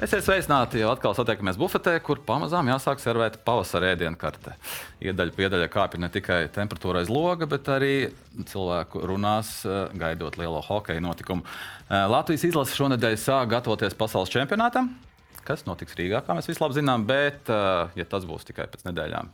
Esiet sveicināti, jau atkal satiekamies bufetē, kur pamazām jāsāk servēt pavasara ēdienu kartē. Iedaļa piedaļa kāpj ne tikai temperatūra aiz loga, bet arī cilvēku runās, eh, gaidot lielo hokeja notikumu. Eh, Latvijas izlase šonadēļ sāk gatavoties pasaules čempionātam, kas notiks Rīgā, kā mēs visi labi zinām, bet, eh, ja tas būs tikai pēc nedēļām,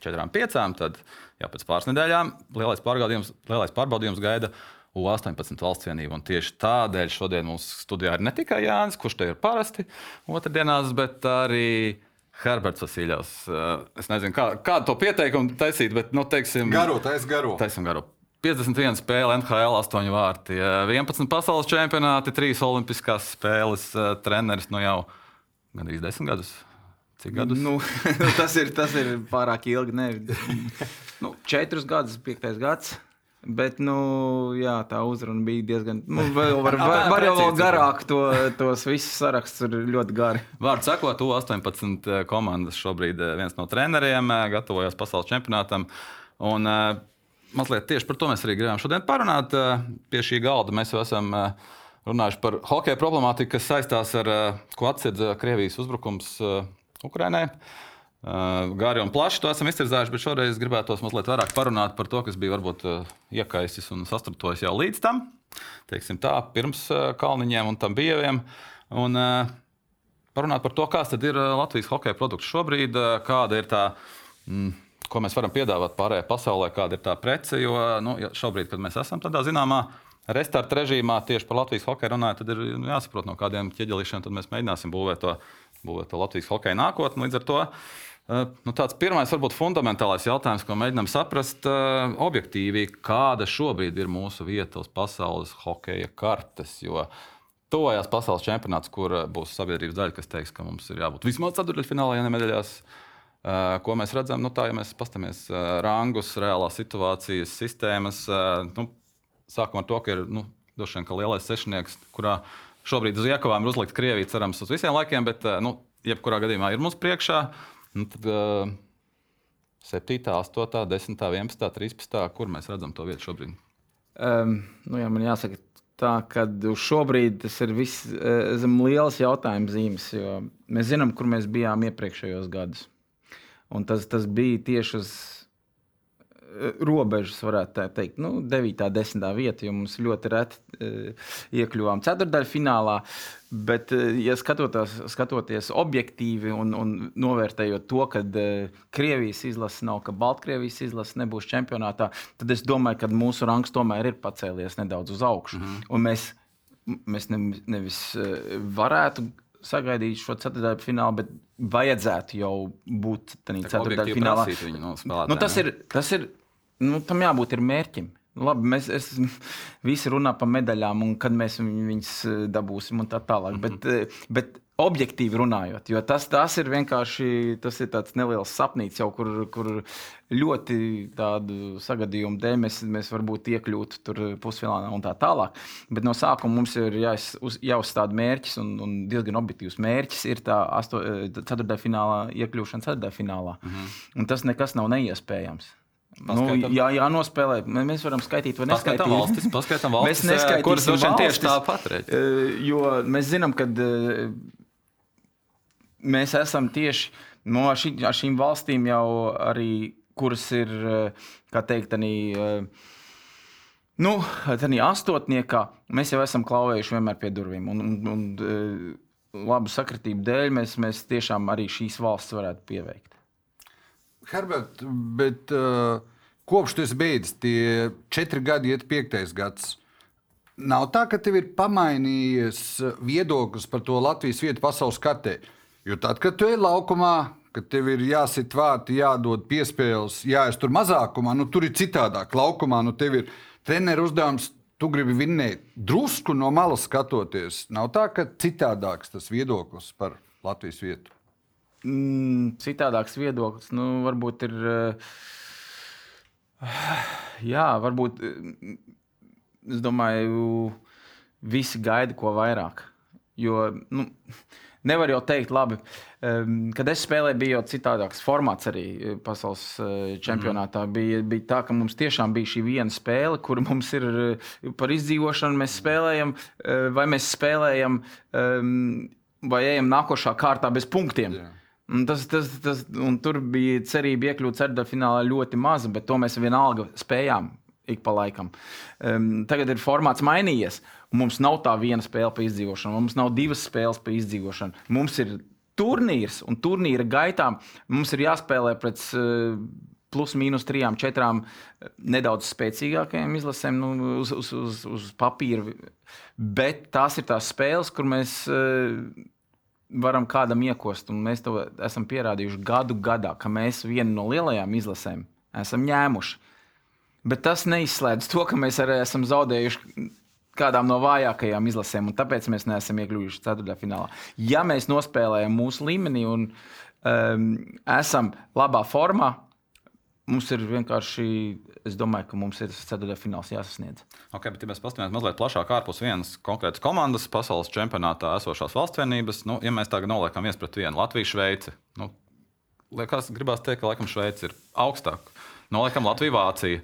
četrām, piecām, tad jau pēc pāris nedēļām lielais pārbaudījums, lielais pārbaudījums gaida U18 valsts vienību. Un tieši tādēļ šodien mums studijā ir ne tikai Jānis, kurš te ir parasti otrdienās, bet arī Herberts Vasiljovs. Uh, Es nezinu, kā, kā to pieteikumu taisīt, bet, nu, teiksim, Garo, taisa garo. Taisim garu. 51 spēle, NHL, 8 vārti, uh, 11 pasaules čempionāti, 3 olimpiskās spēles, uh, treneris nu jau gandrīz 10 gadus. Cik gadus? Nu, tas, ir, tas ir pārāk ilgi. Ne? Nu, četrus gadus, piektais gads. Bet nu, jā, tā uzruna bija diezgan. Nu, vēl var, var, var jau garāk, to, tos visus sarakstus ir ļoti gari. Vārds sakot, U18 komandas šobrīd eh, viens no treneriem eh, gatavojas pasaules čempionātam. Un, eh, mazliet tieši par to mēs arī gribējām šodien parunāt. Eh, Pie šī galda mēs jau esam eh, runājuši par hokeja problemātiku, kas saistās ar eh, ko atsedz Krievijas uzbrukums eh, Ukrainai. Gāri un plaši to esam izcīnījuši, bet šoreiz gribētos mazliet vairāk parunāt par to, kas bija varbūt iekaisis un sastrutojis jau līdz tam, teiksim tā, pirms Kalniņiem un tam bijaviem. Un, parunāt par to, kāds tad ir Latvijas hokeja produkts šobrīd, kāda ir tā, mm, ko mēs varam piedāvāt pārējai pasaulē, kāda ir tā prece. Jo nu, šobrīd, kad mēs esam tādā zināmā restarta režīmā, tieši par Latvijas hokeju runājot, tad ir nu, jāsaprot, no kādiem ķieģelīšiem mēs mēģināsim būvēt to, būvēt to Latvijas hokeja nākotni. Līdz ar to uh, nu, tāds pirmais, varbūt fundamentālais jautājums, ko mēģinām saprast uh, objektīvi, kāda šobrīd ir mūsu vieta uz pasaules hokeja kartes. Jo Tuvojās pasaules čempionāts, kur uh, būs sabiedrības daļa, kas teiks, ka mums ir jābūt vismaz ceturdaļfinālā, ja ne medaļās. Uh, ko mēs redzam, nu, tā, ja mēs paskatāmies uh, rangus, reālās situācijas, sistēmas, uh, nu, sākam ar to, ka ir nu, droši vien lielais sešnieks, kurā šobrīd uz iekavām ir uzlikta Krievija, cerams, uz visiem laikiem, bet, uh, nu, jebkurā gadījumā ir mums priekšā. Nu, tad, uh, 7, 8, 10, 11, 13, kur mēs redzam to vietu šobrīd? Um, nu, jā, man jāsaka, tā, uz šobrīd tas ir viss zem lielas jautājuma zīmes. jo Mēs zinām, kur mēs bijām iepriekšējos gados. Un tas, tas bija tieši uz robežas, varētu tā teikt, nu, 9, 10 vieta, jo mums ļoti reti uh, iekļuvām ceturdaļfinālā. Bet, uh, ja skatoties, skatoties objektīvi un, un novērtējot to, ka Krievijas izlase nav, ka Baltkrievijas izlase nebūs čempionātā, tad es domāju, ka mūsu rangs tomēr ir pacēlies nedaudz uz augšu. Mm -hmm. Un mēs, mēs ne, nevis varētu sagaidīt šo ceturdaļu finālu, bet vajadzētu jau būt tādā ceturdaļu finālā. Nu, tas ir, tas ir nu, tam jābūt ir mērķim. Labi, mēs es, visi runā par medaļām, un kad mēs viņ- viņas eh, dabūsim, un tā tālāk. Mm -hmm. bet, eh, bet objektīvi runājot, jo tas, tas ir vienkārši tas ir neliels sapnis, kur, kur ļoti tādu sagadījumu dēļ mēs, mēs varbūt iekļūtu tur pusfinālā un tā tālāk. Bet no sākuma mums ir jāiz, uz- jāuzstāda mērķis, un, un diezgan objektīvs mērķis ir tā eh, ceturtajā finālā iekļūšana ceturtajā finālā. Mm -hmm. Un tas nekas nav neiespējams. Nu, Paskaitam. jā, jā, nospēlēt. Mē- Mēs varam skaitīt, vai neskaitīt. valstis, paskaidām valstis, Mēs neskaitīsim kuras droši vien tieši tāpat eh, Jo mēs zinām, ka eh, mēs esam tieši no šī, ar šīm valstīm jau arī, kuras ir, eh, kā teikt, arī. Nu, tādā astotniekā mēs jau esam klauvējuši vienmēr pie durvīm. Un, un, un eh, labu sakritību dēļ mēs, mēs tiešām arī šīs valsts varētu pieveikt. Herbert, bet uh, kopš tu esi beidzis, tie četri gadi, iet piektais gads. Nav tā, ka tev ir pamainījies viedoklis par to Latvijas vietu pasaules kartē. Jo tad, kad tu ej laukumā, kad tev ir jāsit vārti, jādod piespēles, jāiztur mazākumā, nu tur ir citādāk. Laukumā nu tev ir treneru uzdevums, tu gribi vinnēt drusku no malas skatoties. Nav tā, ka citādāks tas viedoklis par Latvijas vietu. Mm, citādāks viedoklis. Nu, varbūt ir. eh, Jā, varbūt. eh, Es domāju, visi gaida ko vairāk. Jo nu, nevar jau teikt, labi. em, Kad es spēlēju, bija jau citādāks formāts arī eh, pasaules čempionātā. Mm. Bija, bija tā, ka mums tiešām bija šī viena spēle, kur mums ir par izdzīvošanu. Mēs spēlējam, vai mēs spēlējam. Um, vai ejam nākošā kārtā bez punktiem. Jā. Tas, tas, tas, tur bija cerība iekļūt ceturdaļfinālā ļoti maza, bet to mēs vienalga spējām ik pa laikam. Um, tagad ir formāts mainījies. Mums nav tā viena spēle pa izdzīvošanu, mums nav divas spēles pa izdzīvošanu. Mums ir turnīrs, un turnīra gaitā mums ir jāspēlē pret uh, plus mīnus trijām, četrām eh, nedaudz spēcīgākajām izlasēm nu, uz, uz, uz, uz papīra. Bet tās ir tās spēles, kur mēs. Uh, varam kādam iekost. Un mēs to esam pierādījuši gadu gadā, ka mēs vienu no lielajām izlasēm esam ņēmuši. Bet tas neizslēdz to, ka mēs arī esam zaudējuši kādām no vājākajām izlasēm, un tāpēc mēs neesam iekļuvuši ceturtdaļfinālā. Ja mēs nospēlējam mūsu līmenī un um, esam labā formā, mums ir vienkārši, es domāju, ka mums ir ceturtdaļfināls jāsasniedz. Okay, bet, ja mēs paskatāmies mazliet plašāk ārpus vienas konkrētas komandas, pasaules čempionātā esošās valsts vienības, nu, ja mēs tagad noliekam viens pret vienu Latviju, Šveici, nu, liekas, gribās teikt, ka laikam Šveici ir augstāk. Noliekam Latviju, Vāciju.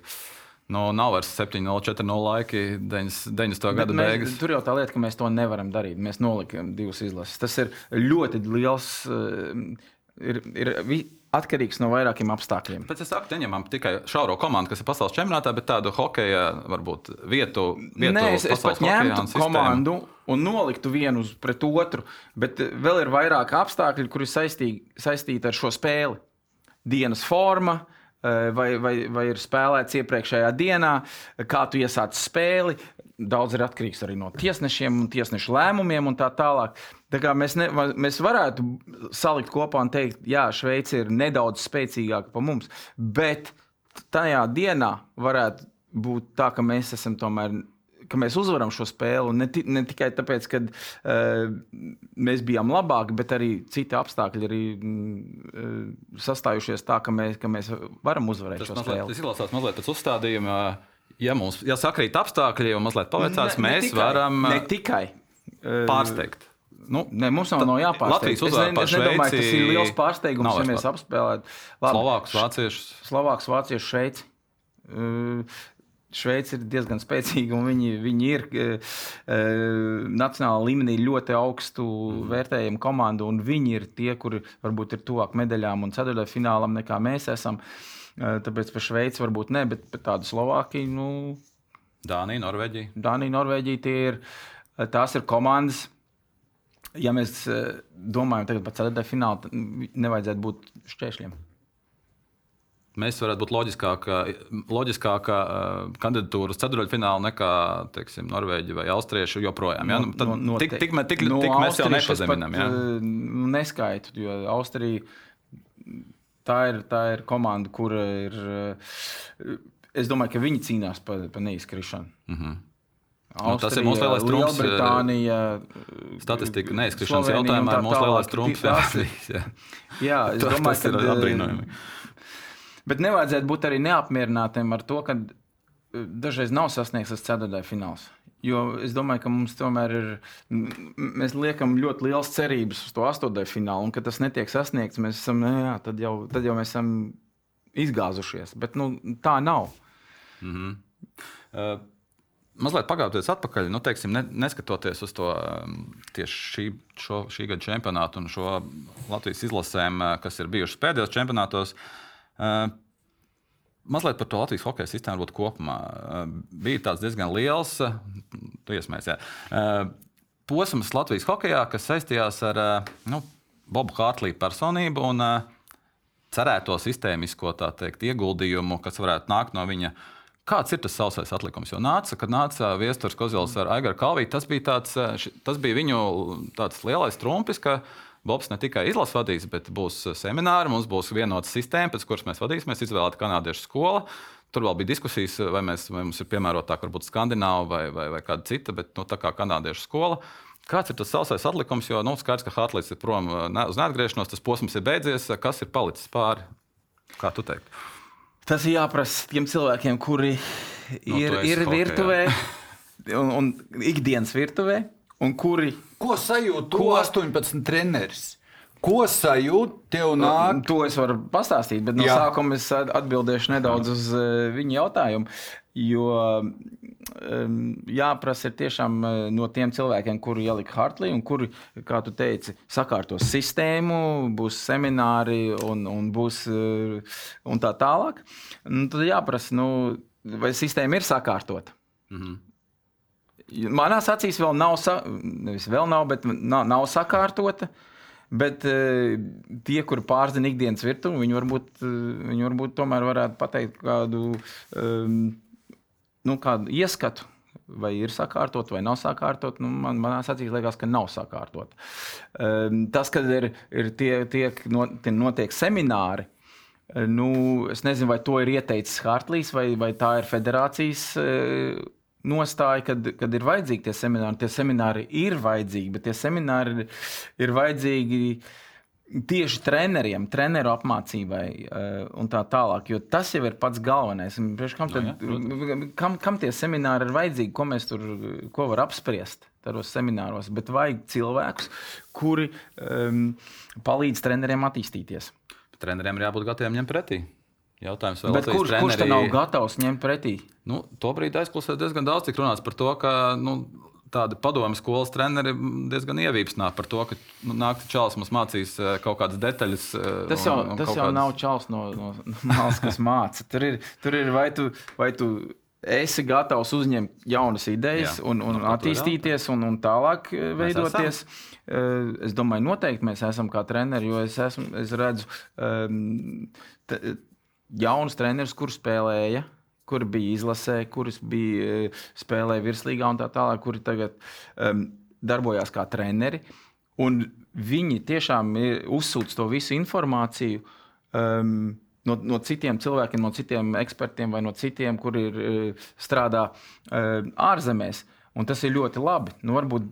Nu, nav vairs 7, 0, 4, 0 laiki, 90. gada mēs, beigas. tur jau tā lieta, ka mēs to nevaram darīt. Mēs nolikām divas izlases. Tas ir ļoti liels. eh, Ir, ir atkarīgs no vairākiem apstākļiem. Pēc saku, neņemam tikai šauro komandu, kas ir pasaules čempionātā, bet tādu hokeja, varbūt vietu. vietu Nē, es, es pat ņemtu un komandu un noliktu vienu pret otru, bet eh, vēl ir vairāk apstākļi, kuri saistīti, saistīti ar šo spēli. Dienas forma, eh, vai, vai, vai ir spēlēts iepriekšējā dienā, kā tu iesāc spēli. Daudz ir atkarīgs arī no tiesnešiem un tiesnešu lēmumiem un tā tālāk. Tā kā mēs, ne, mēs varētu salikt kopā un teikt, ka Šveice ir nedaudz spēcīgāka par mums, bet tajā dienā varētu būt tā, ka mēs esam tomēr. Ka mēs uzvaram šo spēli ne, ne tikai tāpēc, ka uh, mēs bijām labāki, bet arī citi apstākļi ir uh, sastājušies tā, ka mēs, ka mēs varam uzvarēt Tas šo mazliet, spēli. tas izklausās mazliet pēc uzstādījuma. Ja mums ja sakrīt apstākļi, un mazliet paveicās, Ne- ne mēs tikai, varam Ne uh, tikai. Uh, pārsteigt. Nu, Ne, mums nav no jāpārsteidz. Latvijas Es, uzvara ne, par es nedomāju, ka tas Šveici ir liels pārsteigums, nav ja mēs apspēlētu Slovākus, Vāciešus. Slovāks, Vācieši, Šveici. Uh, Šveice ir diezgan spēcīga, un viņi, viņi ir uh, nacionālā līmenī ļoti augstu mm. vērtējama komanda. un Viņi ir tie, kuri varbūt ir tuvāk medaļām un ceturtajam finālam nekā mēs esam. Uh, tāpēc par Šveici varbūt ne, bet par tādu Slovākiju, nu, Dānija, Norvēģija. Dānija, Norvēģija, tie ir, tās ir komandas. Ja mēs uh, domājam par ceturtajam finālu, tad nevajadzētu būt šķēršļiem. Mēs varētu būt loģiskāka uh, kandidatūra uz ceturdaļfinālu nekā teiksim, Norvēģija vai Austrieši joprojām. Ja? Nu, tad, No- no- tik, tik, tik, tik, no tik mēs jau nepazeminām. Ja? eh, nu, Neskaitu, jo Austrija tā ir, tā ir komanda, kur ir. eh, Es domāju, ka viņi cīnās par pa neizkrišanu. Mm. -hmm. Nu, tas ir mūsu lielais trumps, eh, Lielbritānija. Statistika neizskrišanas Slovenija un jautājumā tā ir mūsu lielais trumps. Jā, jā. Es Tas- domāju, tas ir eh, apbrīnojami. Bet nevajadzētu būt arī neapmierinātiem ar to, ka eh, dažreiz nav sasniegts tas ceturtais fināls. Jo es domāju, ka mums tomēr ir. Mēs liekam ļoti liels cerības uz to astoto finālu, un kad tas netiek sasniegts, mēs esam, nu, jā, tad, jau, tad jau mēs esam izgāzušies. Bet nu, tā nav. Uh, Mazliet pagāties atpakaļ, nu, teiksim, ne, neskatoties uz to šī, šo, šī gada čempionātu un šo Latvijas izlasēm, kas ir bijušas pēdējos čempionātos. Uh, Mazliet par to Latvijas hokeja sistēmu varbūt kopumā. Bija tāds diezgan liels, uh, posms Latvijas hokeja, kas saistījās ar nu, Bobu Hārtlī personību un cerēto sistēmisko teikt, ieguldījumu, kas varētu nākt no viņa. Kāds ir tas sausais atlikums? Jo nāca, kad nāca Viestures Kozils ar Aigaru Kalviju, tas bija, tāds, tas bija viņu tāds lielais trumpis, ka Bobs ne tikai izlases vadīs, bet būs semināri, mums būs vienota sistēma, pēc kuras mēs vadīsimies, izvēlēta kanādiešu skola. Tur vēl bija diskusijas, vai, mēs, vai mums ir piemērotāk, varbūt skandināva vai, vai, vai kāda cita, bet nu, tā kā kanādiešu skola. Kāds ir tas sausais atlikums? Jo nu, skaidrs, ka Hartlīds ir prom eh, ne- uz neatgriešanos, tas posms ir beidzies. Kas ir palicis pāri? Kā tu teiktu? Tas ir jāprasa tiem cilvēkiem, kuri Nu, ir, esi ir hokejā. virtuvē un, un ikdienas virtuvē, un kuri Ko sajūt to Ko? 18 treneris? Ko sajūt tev nāk? To es varu pastāstīt, bet no Jā. Sākuma es at- atbildēšu nedaudz uz uh, viņa jautājumu. Jo um, jāprasa ir tiešām uh, no tiem cilvēkiem, kuri ielika Hartlī un kuri, kā tu teici, sakārtos sistēmu, būs semināri un, un būs uh, un tā tālāk. Un tad jāprasa, nu, vai sistēma ir sakārtota. Mm -hmm. Manās acīs vēl nav, sa... nevis vēl nav, bet nav, nav sakārtota. Bet uh, tie, kuri pārzina ikdienas virtuvi, viņi varbūt, uh, viņi varbūt tomēr varētu pateikt kādu um, nu, kādu ieskatu. Vai ir sakārtot, vai nav sakārtot. Nu, man manā acīs liekas, ka nav sakārtot. Tas, kad ir, ir tie, tiek, no, tie notiek semināri, nu, es nezinu, vai to ir ieteicis Hartlīs, vai, vai tā ir federācijas nostāja, kad, kad ir vajadzīgi tie semināri. Tie semināri ir vajadzīgi, bet tie semināri ir, ir vajadzīgi tieši treneriem, treneru apmācībai uh, un tā tālāk. Jo tas jau ir pats galvenais. Kam, tad, no, jā, kam, kam tie semināri ir vajadzīgi, ko mēs tur ko var apspriest tajos semināros? Bet vajag cilvēkus, kuri um, palīdz treneriem attīstīties. Treneriem ir jābūt gataviem ņemt pretī. Jautājums vēl ir, kurš, kurš tam nav gatavs ņemt pretī? Nu, Tobrīd aizklausās diezgan daudz, tika runāts par to, ka nu, tādi padomu skolas treneri diezgan ievīpsnā par to, ka nu, nāks čels mums mācīs uh, kaut kādas detaļas. Uh, tas jau, un, un tas jau kādas... nav čels no, no, no malas, kas māca. Tur ir, tur ir vai tu. Vai tu esi gatavs uzņemt jaunas idejas, Jā, un, un no attīstīties, un, un tālāk eh, veidoties. Es domāju, noteikti mēs esam kā treneri, jo es, esmu, es redzu um, jaunus trenerus, kur spēlēja kuri bija izlasē, kuras bija eh, spēlēja virslīgā un tā tālāk, kuri tagad um, darbojās kā treneri. Un viņi tiešām uzsūta to visu informāciju um, no, no citiem cilvēkiem, no citiem ekspertiem vai no citiem, kuri ir, eh, strādā uh, ārzemēs. Un tas ir ļoti labi. Nu, varbūt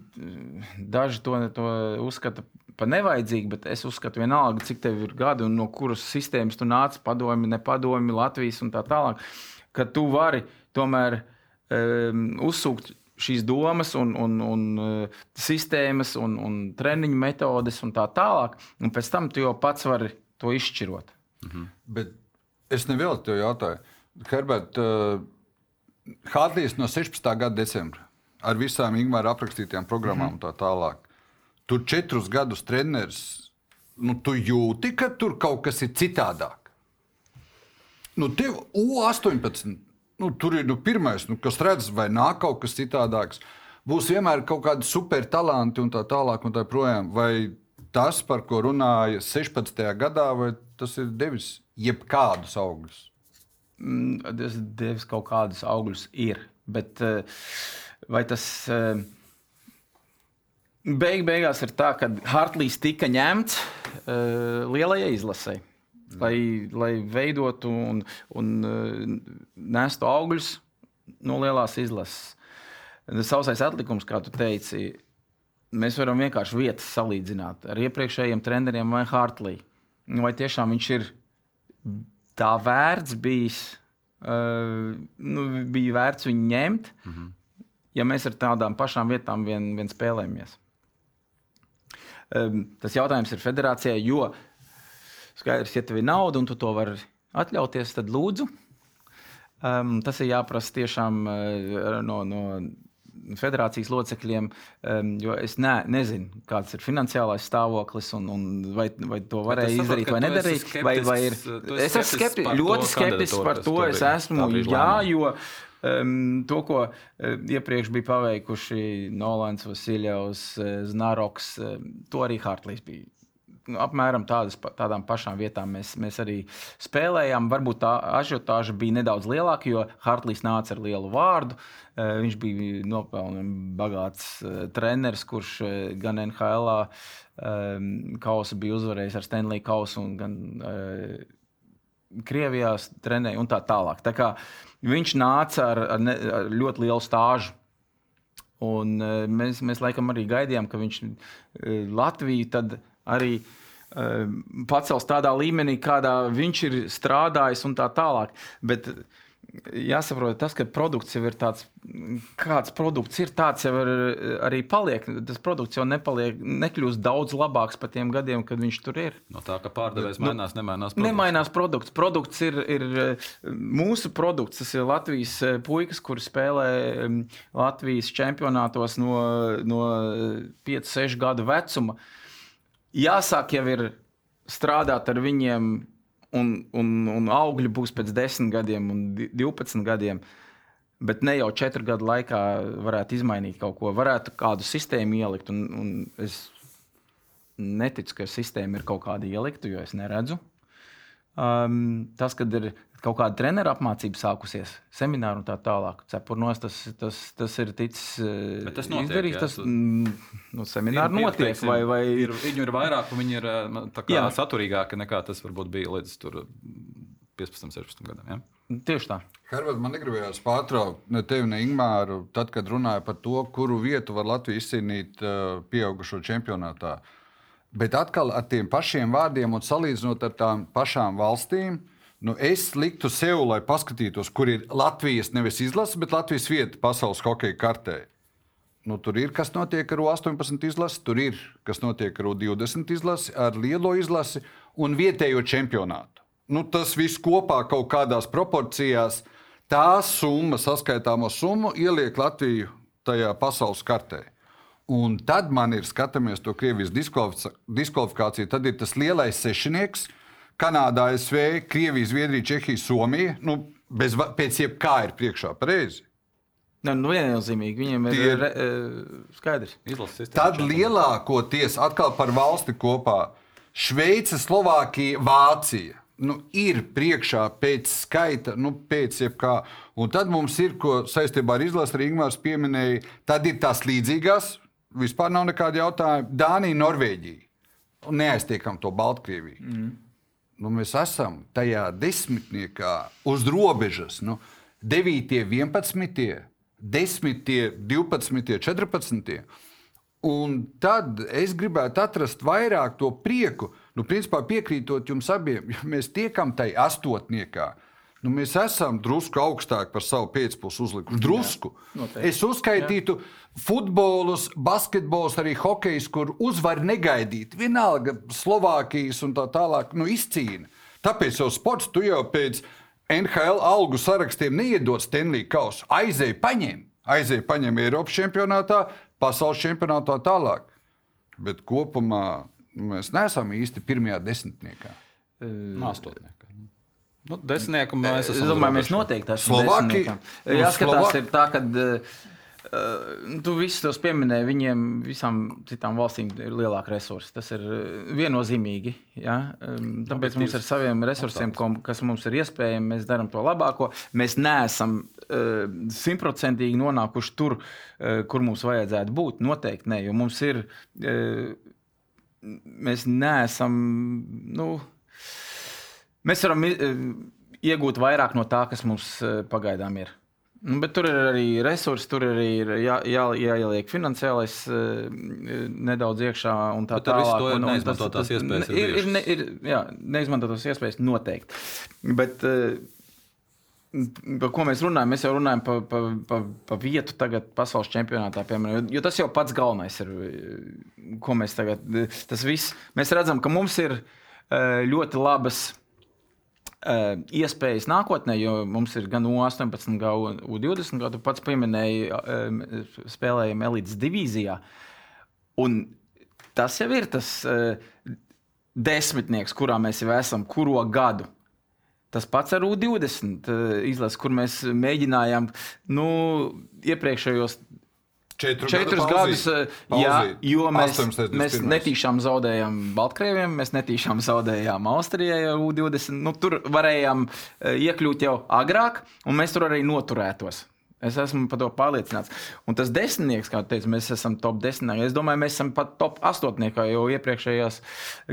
daži to, to uzskata par nevajadzīgu, bet es uzskatu, vienalga, cik tev ir gadi un no kuras sistēmas tu nāc, padomi, nepadomi, Latvijas un tā tālāk. Ka tu vari tomēr um, uzsūkt šīs domas, un, un, un uh, sistēmas, un, un treniņu metodes un tā tālāk. Un pēc tam tu jau pats vari to izšķirot. Mhm. Bet es nevēlu te jautāju, Herbert, uh, Hārdijas no 16. gada decembra ar visām Ingūna aprakstītajām programmām mhm. un tā tālāk. Tur četrus gadus treneris. Nu, tu jūti, ka tur kaut kas ir citādāk. Nu, tev U18, nu, tur ir nu, pirmais, nu, kas redz, vai nāk kaut kas citādāks. Būs vienmēr kaut kādi supertalanti un tā tālāk. Un tā projām. vai tas, par ko runāja 16. gadā, vai tas ir devis jebkādus augļus? Mm, tas devis kaut kādus augļus, ir. Bet eh, vai tas. Eh, beig, beigās ir tā, ka Hartlīs tika ņemts uh, lielajai izlasē lai, lai veidotu un, un uh, nestu augļus no lielās izlases. Sausais atlikums, kā tu teici, mēs varam vienkārši vietas salīdzināt ar iepriekšējiem treneriem vai Hartlī. Vai tiešām viņš ir tā vērts bijis, uh, nu, bija vērts viņu ņemt, mm -hmm. ja mēs ar tādām pašām vietām vien, vien spēlējamies. Um, tas jautājums ir federācijai, jo Skaidrs, ja tev ir nauda un tu to vari atļauties, tad lūdzu. Um, tas ir jāprasa tiešām uh, no, no federācijas locekļiem, um, jo es ne, nezinu, kāds ir finansiālais stāvoklis un, un vai, vai to varēja saprot, izdarīt vai nedarīt. Vai, vai ir, es esmu skepti, ļoti skeptisks par to. Es esmu, jā, jo um, to, ko uh, iepriekš bija paveikuši Nolans, Vasiljovs, uh, Znaroks, uh, to arī Hartlīs bija nu, apmēram tādas, tādām pašām vietām mēs, mēs arī spēlējām. Varbūt tā ažiotāža bija nedaudz lielāka, jo Hartlīs nāca ar lielu vārdu. Eh, viņš bija nopelnījis bagāts eh, treneris, kurš eh, gan NHL kausu bija uzvarējis ar Stanley kausu, gan Krievijā trenēja un tā tālāk. Tā kā viņš nāca ar, ar, ne, ar ļoti lielu stāžu. Un, mēs, mēs laikam arī gaidījām, ka viņš Latviju tad arī pacels tādā līmenī, kādā viņš ir strādājis un tā tālāk. Bet jāsaprot, tas, ka produkts jau ir tāds, kāds produkts ir, tāds jau ir, arī paliek. Tas produkts jau nepaliek, nekļūst daudz labāks par tiem gadiem, kad viņš tur ir. No tā, ka pārdevējs nu, mainās, nemainās. Produkts. Nemainās produkts. Produkts ir, ir mūsu produkts. Tas ir Latvijas puikas, kur spēlē Latvijas čempionātos no, no 5, 6 gadu vecuma. Jāsāk jau ir strādāt ar viņiem un, un, un augļi būs pēc 10 gadiem un 12 gadiem. Bet ne jau četru gadu laikā varētu izmainīt kaut ko, varētu kādu sistēmu ielikt. Un, un es neticu, ka sistēma ir kaut kāda ielikta, jo es neredzu. Um, tas, kad ir kaut kāda treniņa apmācība sākusies, semināri un tā tālāk, cepurnos tas, tas, tas ir ticis Bet tas notiek, izdarīts. jā, Tas tu- nu, semināri Ir- ir, notiek, teiksim, vai, vai ir, viņu ir vairāk, un viņi ir eh, nu, kā saturīgāki nekā tas varbūt bija līdz tur 15, 16 gadam. Ja? tieši tā. Herbert, man negribējās pārtraukt ne tevi, ne Ingūru, tad, kad runāja par to, kuru vietu var Latvija izcīnīt uh, pieaugušo čempionātā. Bet atkal ar tiem pašiem vārdiem un salīdzinot ar tām pašām valstīm, nu es liktu sev, lai paskatītos, kur ir Latvijas nevis izlase, bet Latvijas vieta pasaules hokeja kartē. Nu, tur ir kas notiek ar 18 izlasi, tur ir kas notiek ar 20 izlasi, ar lielo izlasi un vietējo čempionātu. Nu, tas viss kopā kaut kādās proporcijās, tā summa, saskaitāmo summu, ieliek Latviju tajā pasaules kartē. Un tad man ir skatāmies to Krievijas diskvalifikāciju. Tad ir tas lielais sešnieks, Kanāda, ASV, Krievija, Zviedrija, Čehija, Somija. Nu, bez, pēc jebkā ir priekšā pareizi. Nu, nu, viennozīmīgi viņiem ir Tie ir- re, e, skaidrs. Tad lielākoties atkal par valsti kopā Šveice, Slovākija, Vācija. Nu, ir priekšā pēc skaita, nu, pēc jebkā. Un tad mums ir, ko saistībā ar izlasi Rīgmārs pieminēja, tad ir tās līdzīgās, vispār nav nekāda jautājuma. Dānija, Norvēģija. Un neaiztiekam to Baltkrieviju. Mm. Nu, mēs esam tajā desmitniekā uz robežas. Nu, 9, 11, 10, 12, 14. Un tad es gribētu atrast vairāk to prieku. Nu, principā piekrītot jums abiem, ja mēs tiekam tajā astotniekā. Nu, mēs esam drusku augstāk par savu pēcpusdienu uzlikuši. Drusku. noteikti. es uzskaitītu futbolus, basketbolus, arī hokejus, kur uzvar negaidīt. Vienalga Slovākijas un tā tālāk nu, izcīna. Tāpēc jau sports tu jau pēc NHL algu sarakstiem neiedod Stanley kausu. Aizēj, paņem, aizēj, paņem Eiropas čempionātā, pasaules čempionātā tālāk. Bet kopumā mēs neesam īsti pirmajā desmitniekā. Astotniekā. Nu, desmitnieku mēs Es esam. domāju, mēs noteikti esam Slovākija? Nu, Jāskatās, Slovā- ir tā, ka uh, tu visus tos pieminēji, viņiem visām citām valstīm ir lielāka resursa. Tas ir eh, viennozīmīgi. Ja? Tāpēc mums ar saviem resursiem, kas mums ir iespējami, mēs darām to labāko. Mēs neesam eh, simtprocentīgi nonākuši tur, eh, kur mums vajadzētu būt. Noteikti ne, jo mums ir. eh, Mēs neesam. Nu, Mēs varam i- iegūt vairāk no tā, kas mums eh, pagaidām ir. Nu, bet tur ir arī resursi, tur arī ir jā, jā, jāieliek finansiālais eh, nedaudz iekšā tā Bet tālāk. to ir neizmantotās iespējas ir Ir, ne, ir jā, neizmantotās iespējas noteikti. Bet, eh, Par ko mēs runājam? Mēs jau runājam par pa, pa, pa vietu tagad pasaules čempionātā, piemēram, jo, tas jau pats galvenais ir. Ko mēs tagad, tas viss, mēs redzam, ka mums ir eh, ļoti labas eh, iespējas nākotnē, jo mums ir gan U18, gan U20, kā tu pats pieminēji, eh, spēlējam elites divīzijā. Un tas jau ir tas eh, desmitnieks, kurā mēs jau esam, kuro gadu. Tas pats ar U20 izlasi, kur mēs mēģinājām nu, iepriekšējos Četru četrus gadu gadus, eh, jā, jo mēs, 18. mēs 21.. netīšām zaudējām Baltkrieviem, mēs netīšām zaudējām Austrijai ar U20. Nu, tur varējām eh, iekļūt jau agrāk, un mēs tur arī noturētos. Es esmu par to pārliecināts. Un tas desmitnieks, kā teicu, mēs esam top 10. Es domāju, mēs esam pat top 8. jau iepriekšējos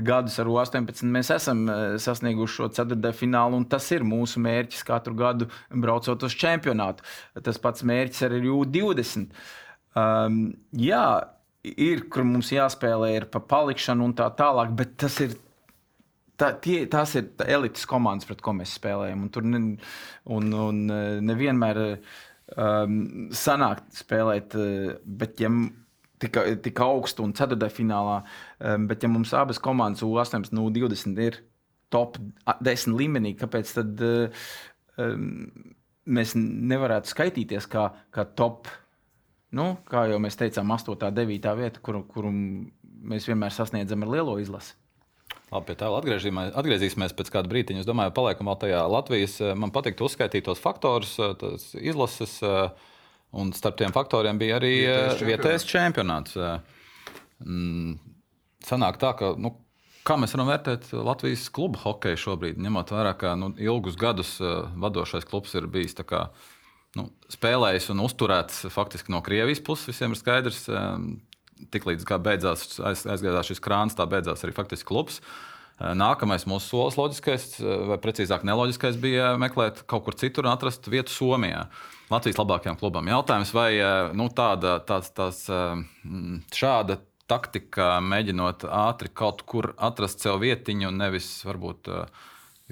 gadus ar U18. Mēs esam eh, sasnieguši šo ceturtdaļu finālu, un tas ir mūsu mērķis katru gadu braucot uz čempionātu. Tas pats mērķis arī ir U20. Um, jā, ir, kur mums jāspēlē ir pa palikšanu un tā tālāk, bet tas ir tā, tie, tās ir tā elites komandas, pret ko mēs spēlējam. Un tur ne, un, un eh, nevienmēr um, sanāk spēlēt, eh, bet ja tik, tik augstu un ceturtajā finālā, um, bet ja mums abas komandas U18, nu 20 ir top 10 līmenī, kāpēc tad um, mēs nevarētu skaitīties kā, kā top? Nu, kā jau mēs teicām, 8, 9 vieta, kuru, kuru mēs vienmēr sasniedzam ar lielo izlasi. Labi, pie tā atgriezīsimies pēc kāda brīdiņa. Es domāju, paliekam vēl tajā Latvijas. Eh, man patīk uzskaitīt tos faktorus, eh, tos izlases, eh, un starp tiem faktoriem bija arī vietējais čempionāts. Mm, sanāk tā, ka. Nu, Kā mēs varam vērtēt Latvijas klubu hokeju šobrīd, ņemot vērā, ka nu, ilgus gadus vadošais klubs ir bijis kā, nu, spēlējis un uzturēts faktiski no Krievijas puses. Visiem ir skaidrs, tiklīdz beidzās, aiz, aizgājās šis krāns, tā beidzās arī faktiski klubs. Eh, nākamais mūsu solis, loģiskais, eh, vai precīzāk neloģiskais, bija meklēt kaut kur citur un atrast vietu Somijā. Latvijas labākajam klubam. Jautājums, vai eh, nu, tāda, tāds, tāds, šāda taktika, mēģinot ātri kaut kur atrast sev vietiņu, nevis varbūt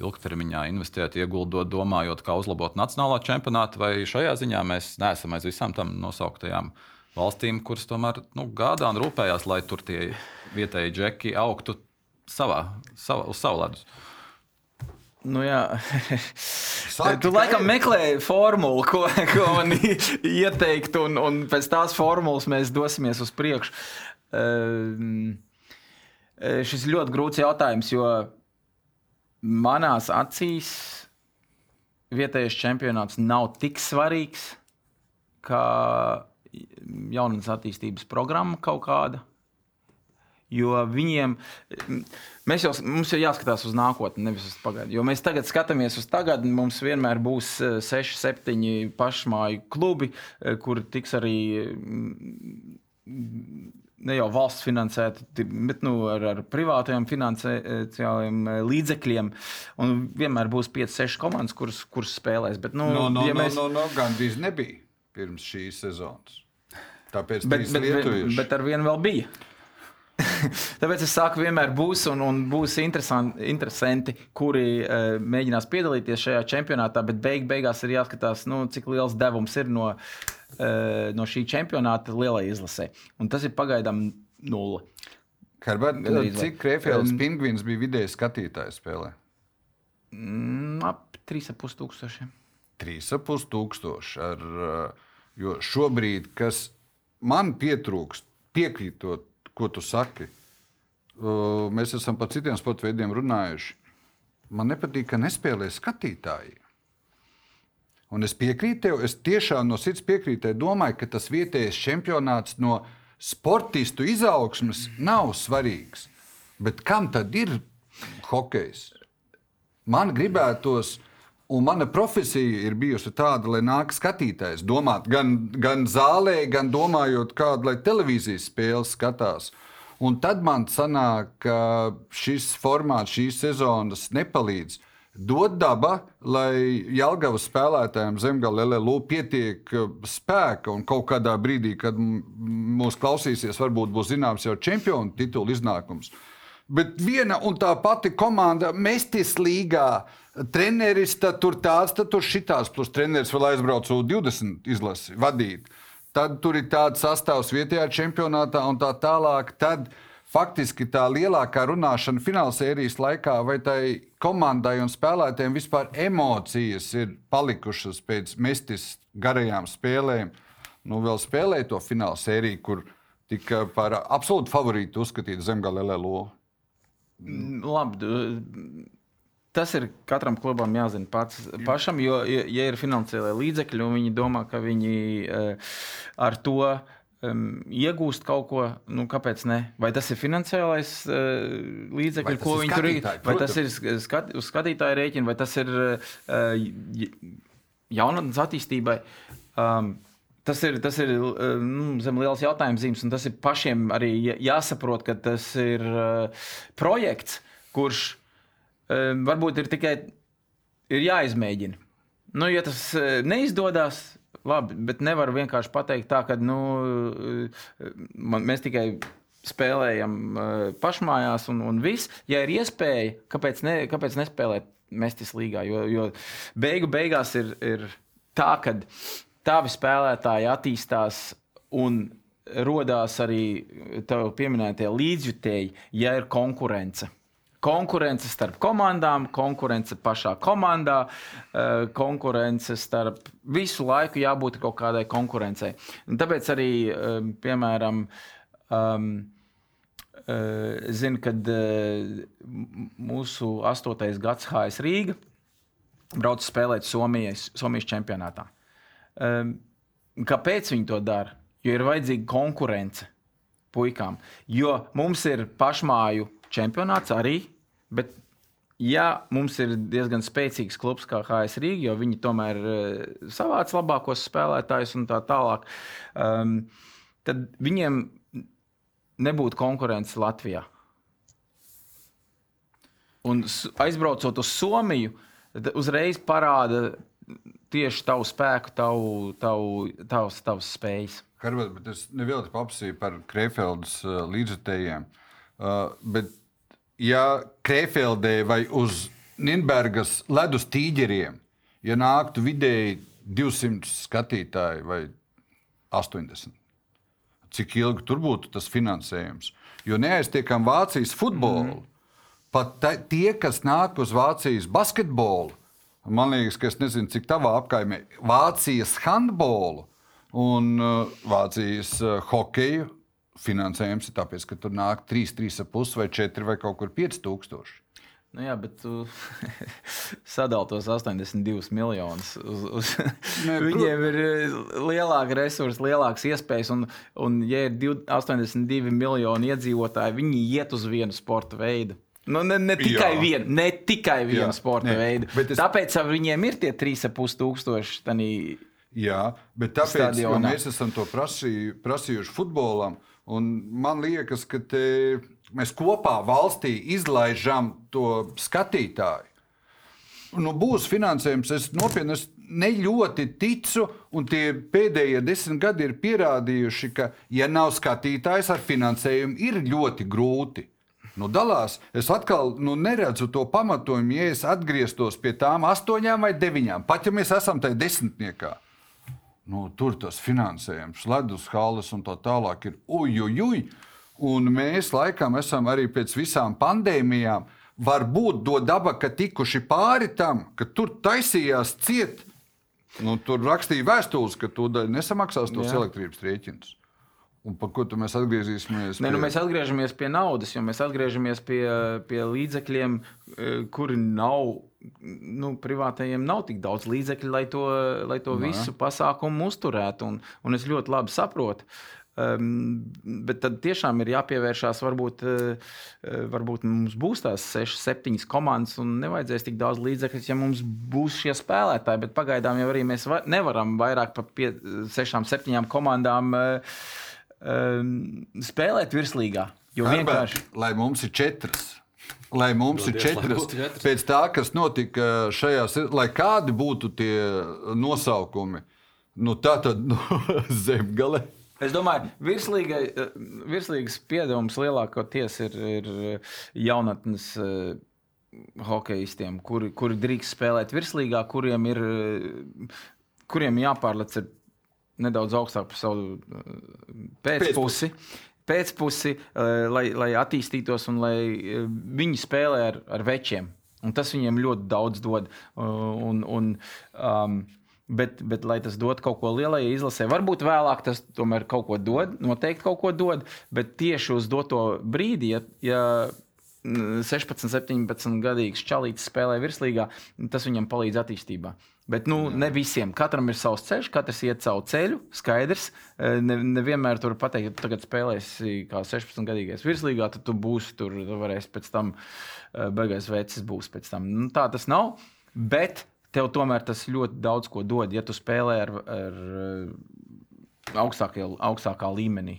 ilgtermiņā investēt, ieguldot, domājot, kā uzlabot nacionālā čempionāta, vai šajā ziņā mēs neesam aiz visām tam nosauktajām valstīm, kuras tomēr nu, gādā un rūpējās, lai tur tie vietējie džeki augtu savā, savā, uz savu ledus. Nu, jā, Saki, tu laikam meklēji formulu, ko, ko man ieteikt, un, un pēc tās formulas mēs dosimies uz priekšu. Uh, šis ir ļoti grūts jautājums, jo manās acīs vietējais čempionāts nav tik svarīgs, kā jaunatnes attīstības programma kaut kāda. Jo viņiem, mēs jau, mums jau jāskatās uz nākotni, nevis uz pagātni. Jo mēs tagad skatāmies uz tagadni, mums vienmēr būs 6, 7 pašmāju klubi, eh, kur tiks arī ne jau valsts finansēti, bet nu, ar, ar privātajiem finansiāliem eh, līdzekļiem. Un vienmēr būs 5, 6 komandas, kuras, kuras spēlēs. Bet, nu, no, no, ja mēs... no, no, no, gandrīz nebija pirms šīs sezonas. Tāpēc bet, bet, bet, bet ar vienu vēl bija. Tāpēc es saku, vienmēr būs un, un būs interesanti, kuri uh, mēģinās piedalīties šajā čempionātā, bet beig, beigās ir jāskatās, nu, cik liels devums ir no, no šī čempionāta lielai izlasē. Un tas ir pagaidām nulle. Herbert, cik Krefēlis um, pingvīns bija vidēji skatītāju spēlē? Mm, ap 3,5 tūkstoši. 3,5 tūkstoši. Ar, jo šobrīd, kas man pietrūkst, piekrītot, ko tu saki. Mēs esam par citiem sporta veidiem runājuši. Man nepatīk, ka nespēlē skatītāji. Un es piekrītu tev, es tiešām no sirds piekrītu. Domāju, ka tas vietējais čempionāts no sportistu izaugsmes nav svarīgs. Bet kam tad ir hokejs? Man gribētos, uh, Un mana profesija ir bijusi tāda, lai nāk skatītājs, domāt gan, gan zālē, gan domājot, kādu lai televīzijas spēli skatās. Un tad man sanāk, ka šis formāts, šīs sezonas nepalīdz. Dod daba, lai Jālgavas spēlētājiem zemgālē pietiek spēka un kaut kādā brīdī, kad mūs klausīsies, varbūt būs zināms jau čempionu titulu iznākums. Bet viena un tā pati komanda mestis līgā treneris, tad tur tāds, tad tur šitās, plus treneris vēl aizbrauc uz 20 izlasi vadīt. Tad tur ir tāds sastāvs vietējā čempionātā un tā tālāk. Tad faktiski tā lielākā runāšana fināla sērijas laikā, vai tai komandai un spēlētājiem vispār emocijas ir palikušas pēc mestis garajām spēlēm. Nu, vēl spēlēja to fināla sēriju, kur tika par absolūtu favorītu uzskatīta Zemgale LLO. Labi, Tas ir katram klubam jāzina pats, pašam, jo, ja ir finansiālie līdzekļi un viņi domā, ka viņi uh, ar to um, iegūst kaut ko, nu, kāpēc ne? Vai tas ir finansiālais uh, līdzekļi, ko viņi tur ir? Vai tas ir skat, uz skatītāju rēķina, vai tas ir uh, jaunatnes attīstībai? Um, Tas ir, tas ir nu, zem liels jautājums zīmes, un tas ir pašiem arī jāsaprot, ka tas ir uh, projekts, kurš Ehm, varbūt ir tikai ir jāizmēģina. Nu, ja tas eh, neizdodas, labi, bet nevar vienkārši pateikt tā, ka nu, eh, man, mēs tikai spēlējam uh, pašmājās, un, un viss. Ja ir iespēja, kāpēc, ne, kāpēc nespēlēt Mestis līgā? Jo, jo beigu beigās ir, ir tā, ka tavi spēlētāji attīstās un rodās arī tev pieminētie līdzjutēji, ja ir konkurence. Konkurence starp komandām, konkurence pašā komandā, eh, konkurence starp visu laiku jābūt kaut kādai konkurencei. Tāpēc arī, eh, piemēram, um, zinu, kad mūsu astotais gads HS Rīga brauc spēlēt Somijas, Somijas čempionātā. Um, kāpēc viņi to dara? jo ir vajadzīga konkurence puikām. Jo mums ir pašmāju čempionāts arī, bet ja mums ir diezgan spēcīgs klubs kā HS Rīga, jo viņi tomēr uh, savāc labākos spēlētājus un tā tālāk, um, tad viņiem nebūtu konkurence Latvijā. Un aizbraucot uz Somiju, uzreiz parāda tieši tavu spēku, tavu, tavu, tavas, tavas spējas. Karvat, bet es nevilti paprasīju par Krefeldas uh, līdzekļiem. Uh, bet, ja Krefeldē vai uz Nīderlandes ledus tīģeriem, ja nāktu vidēji 200 skatītāji vai 80, cik ilgi tur būtu tas finansējums? Jo neaiztiekam Vācijas futbolu. Mm. Pat ta, tie, kas nāk uz Vācijas basketbolu, man liekas, ka es nezinu, cik tavā apkaimē, Vācijas handbolu Un uh, Vācijas uh, hokeja finansējums ir tāpēc, ka tur nāk 3, 3,5 vai 4 vai kaut kur 5,000. Nu jā, bet tu sadali tos 82 miljonus. Uz, uz ne, Viņiem ir uh, lielāka resursa, lielākas iespējas. Un, un ja ir 82 miljoni iedzīvotāji, viņi iet uz vienu sporta veidu. Nu, ne, ne tikai jā. vienu, ne tikai vienu jā, sporta ne, veidu. Es... Tāpēc viņiem ir tie 3,5 tūkstoši. Jā, bet tāpēc mēs esam to prasīju, prasījuši futbolam. Man liekas, ka mēs kopā valstī izlaižam to skatītāju. Nu, būs finansējums, es nopietni es ne ļoti ticu, un tie pēdējie desmit gadi ir pierādījuši, ka, ja nav skatītājs ar finansējumu, ir ļoti grūti. Nu, dalās. Es atkal nu, neredzu to pamatojumu, ja es atgrieztos pie tām astoņām vai deviņām, pat ja mēs esam tajā desmitniekā nu, tur tas finansējums, ledus halas un tā tālāk ir ujujuj. Un mēs laikam esam arī pēc visām pandēmijām, varbūt do daba, ka tikuši pāri tam, ka tur taisījās ciet. Nu, tur rakstīja vēstules, ka to nesamaksās tos Jā. elektrības rēķinus. Un par ko mēs atgriezīsimies? Pie... Ne, nu mēs atgriežamies pie naudas, jo mēs atgriežamies pie, pie līdzekļiem, eh, kuri nav. Nu, privātajiem nav tik daudz līdzekļu, lai to, lai to Nā. visu pasākumu uzturētu. Un, un es ļoti labi saprotu. Um, bet tad tiešām ir jāpievēršās. Varbūt, uh, varbūt mums būs tās 6, 7 komandas, un nevajadzēs tik daudz līdzekļu, ja mums būs šie spēlētāji. Bet pagaidām jau arī mēs va nevaram vairāk par 6, 7 komandām. Uh, um, spēlēt virslīgā. Jo Herbert, vienkārši. Lai mums ir četras. Lai mums Dodies, ir četras. četras. Pēc tā, kas notika šajās, lai kādi būtu tie nosaukumi, nu tā tad nu, zemgale. Es domāju, virslīgas piedevums lielākoties ir, ir jaunatnes uh, hokeistiem, kuri, kuri drīkst spēlēt virslīgā, kuriem ir kuriem jāpārlec ar nedaudz augstāk par savu uh, pēcpusi. Pēcpusi, uh, lai, lai attīstītos un lai uh, viņi spēlē ar, ar večiem. Un tas viņiem ļoti daudz dod. Un, un, um, bet, bet, lai tas dod kaut ko lielajai izlasē, varbūt vēlāk tas tomēr kaut ko dod, noteikti kaut ko dod. Bet tieši uz doto brīdi, ja, ja 16, 17 gadīgs čalītis spēlē virslīgā, tas viņam palīdz attīstībā. Bet nu, ne visiem. Katram ir savs ceļš, katrs iet savu ceļu. Skaidrs. E, ne, nevienmēr tur pateikt, ka tagad spēlēsi kā 16 gadīgais virslīgā, tad tu būsi tur, tu varēsi pēc tam e, beigās vecis būs pēc tam. Nu, tā tas nav. Bet tev tomēr tas ļoti daudz ko dod, ja tu spēlē ar, ar e, augstākā, augstākā līmenī.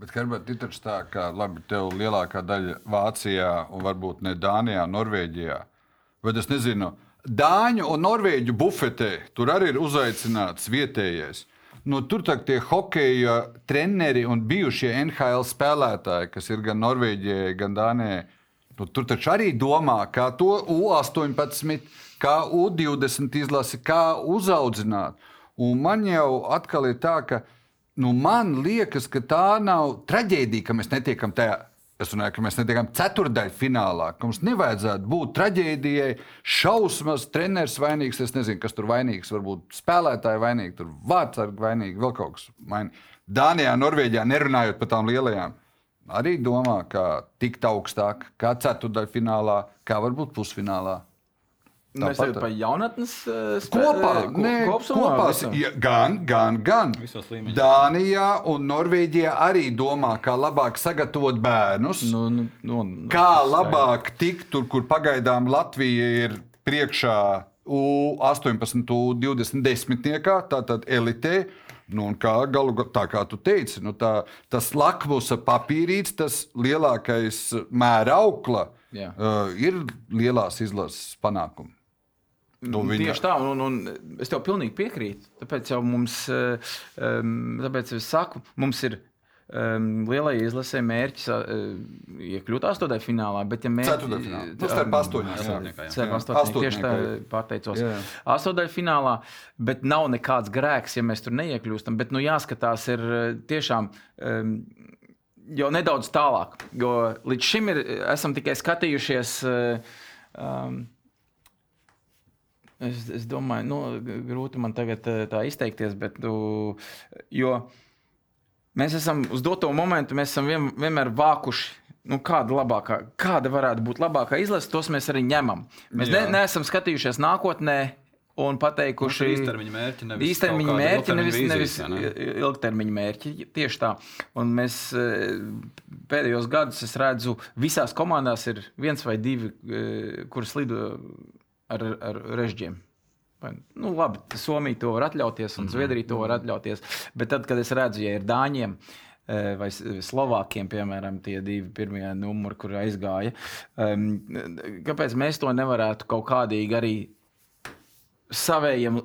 Bet, Herbert, ir taču tā, ka labi, tev lielākā daļa Vācijā un varbūt ne Dānijā, Norvēģijā. Bet es nezinu, Dāņu un Norvēģu bufetē tur arī ir uzaicināts vietējais. Nu, tur tā tie hokeja treneri un bijušie NHL spēlētāji, kas ir gan Norvēģijai, gan Dānijai, nu, tur taču arī domā, kā to U18, kā U20 izlasi, kā uzaudzināt. Un man jau atkal ir tā, ka nu, man liekas, ka tā nav traģēdija, ka mēs netiekam tajā Es runāju, ka mēs netiekam ceturdaļā finālā, ka mums nevajadzētu būt traģēdijai, šausmas, treneris vainīgs. Es nezinu, kas tur vainīgs. Varbūt spēlētāji vainīgi, tur vārdsargi vainīgi, vēl kaut kas vainīgs. Dānijā, Norvēģijā, nerunājot par tām lielajām, arī domā, ka tikt augstāk, kā ceturdaļā finālā, kā varbūt pusfinālā. Mēs jau par jaunatnes Kopā, nē, kopā ja, gan, gan, gan. Visos līmeņos. Dānijā un Norvēģijā arī domā, kā labāk sagatavot bērnus. Nu, nu, nu, Kā labāk tikt tur, kur pagaidām Latvija ir priekšā U18, U20 desmitniekā, tātad elitē. Nu, kā galu galā, tā kā tu teici, nu, tā, tas lakmusa papīrīts, tas lielākais mēra aukla, Jā. uh, ir lielās izlases panākumi. Nu, viņa- Tieši tā, un, un es tev pilnīgi piekrītu. Tāpēc jau mums, eh, tāpēc es saku, mums ir um, lielai izlasē mērķis uh, iekļūt astotajā finālā. Bet, ja mērķi, Ceturtdaļfinālā. Nu, starp astoņiem, jā. Astoņniekā, jā. Starp Jā. astoņniekā, tieši tā Astoņniekā. pateicos. Jā. Astotajā finālā, bet nav nekāds grēks, ja mēs tur neiekļūstam. Bet nu, jāskatās, ir eh, tiešām. Um, Jau nedaudz tālāk, jo līdz šim ir, esam tikai skatījušies uh, um, Es, es domāju, nu, grūti man tagad eh, tā izteikties, bet nu, jo mēs esam uz doto momentu, mēs esam vien, vienmēr vākuši. Nu, kāda, labākā, kāda varētu būt labākā izlase, tos mēs arī ņemam. Mēs ne, Jā. neesam skatījušies nākotnē un pateikuši, īstermiņa mērķi, nevis īstermiņa mērķi, nevis, nevis ne? ilgtermiņa mērķi. Tieši tā. Un mēs eh, pēdējos gados es redzu, visās komandās ir viens vai divi, eh, kurus lido ar, ar režģiem. Nu, labi, Somija to var atļauties, un Zviedrija to var atļauties. Bet tad, kad es redzu, ja ir Dāņiem eh, vai Slovākiem, piemēram, tie divi pirmie numuri, kur aizgāja, um, kāpēc mēs to nevarētu kaut kādīgi arī savējiem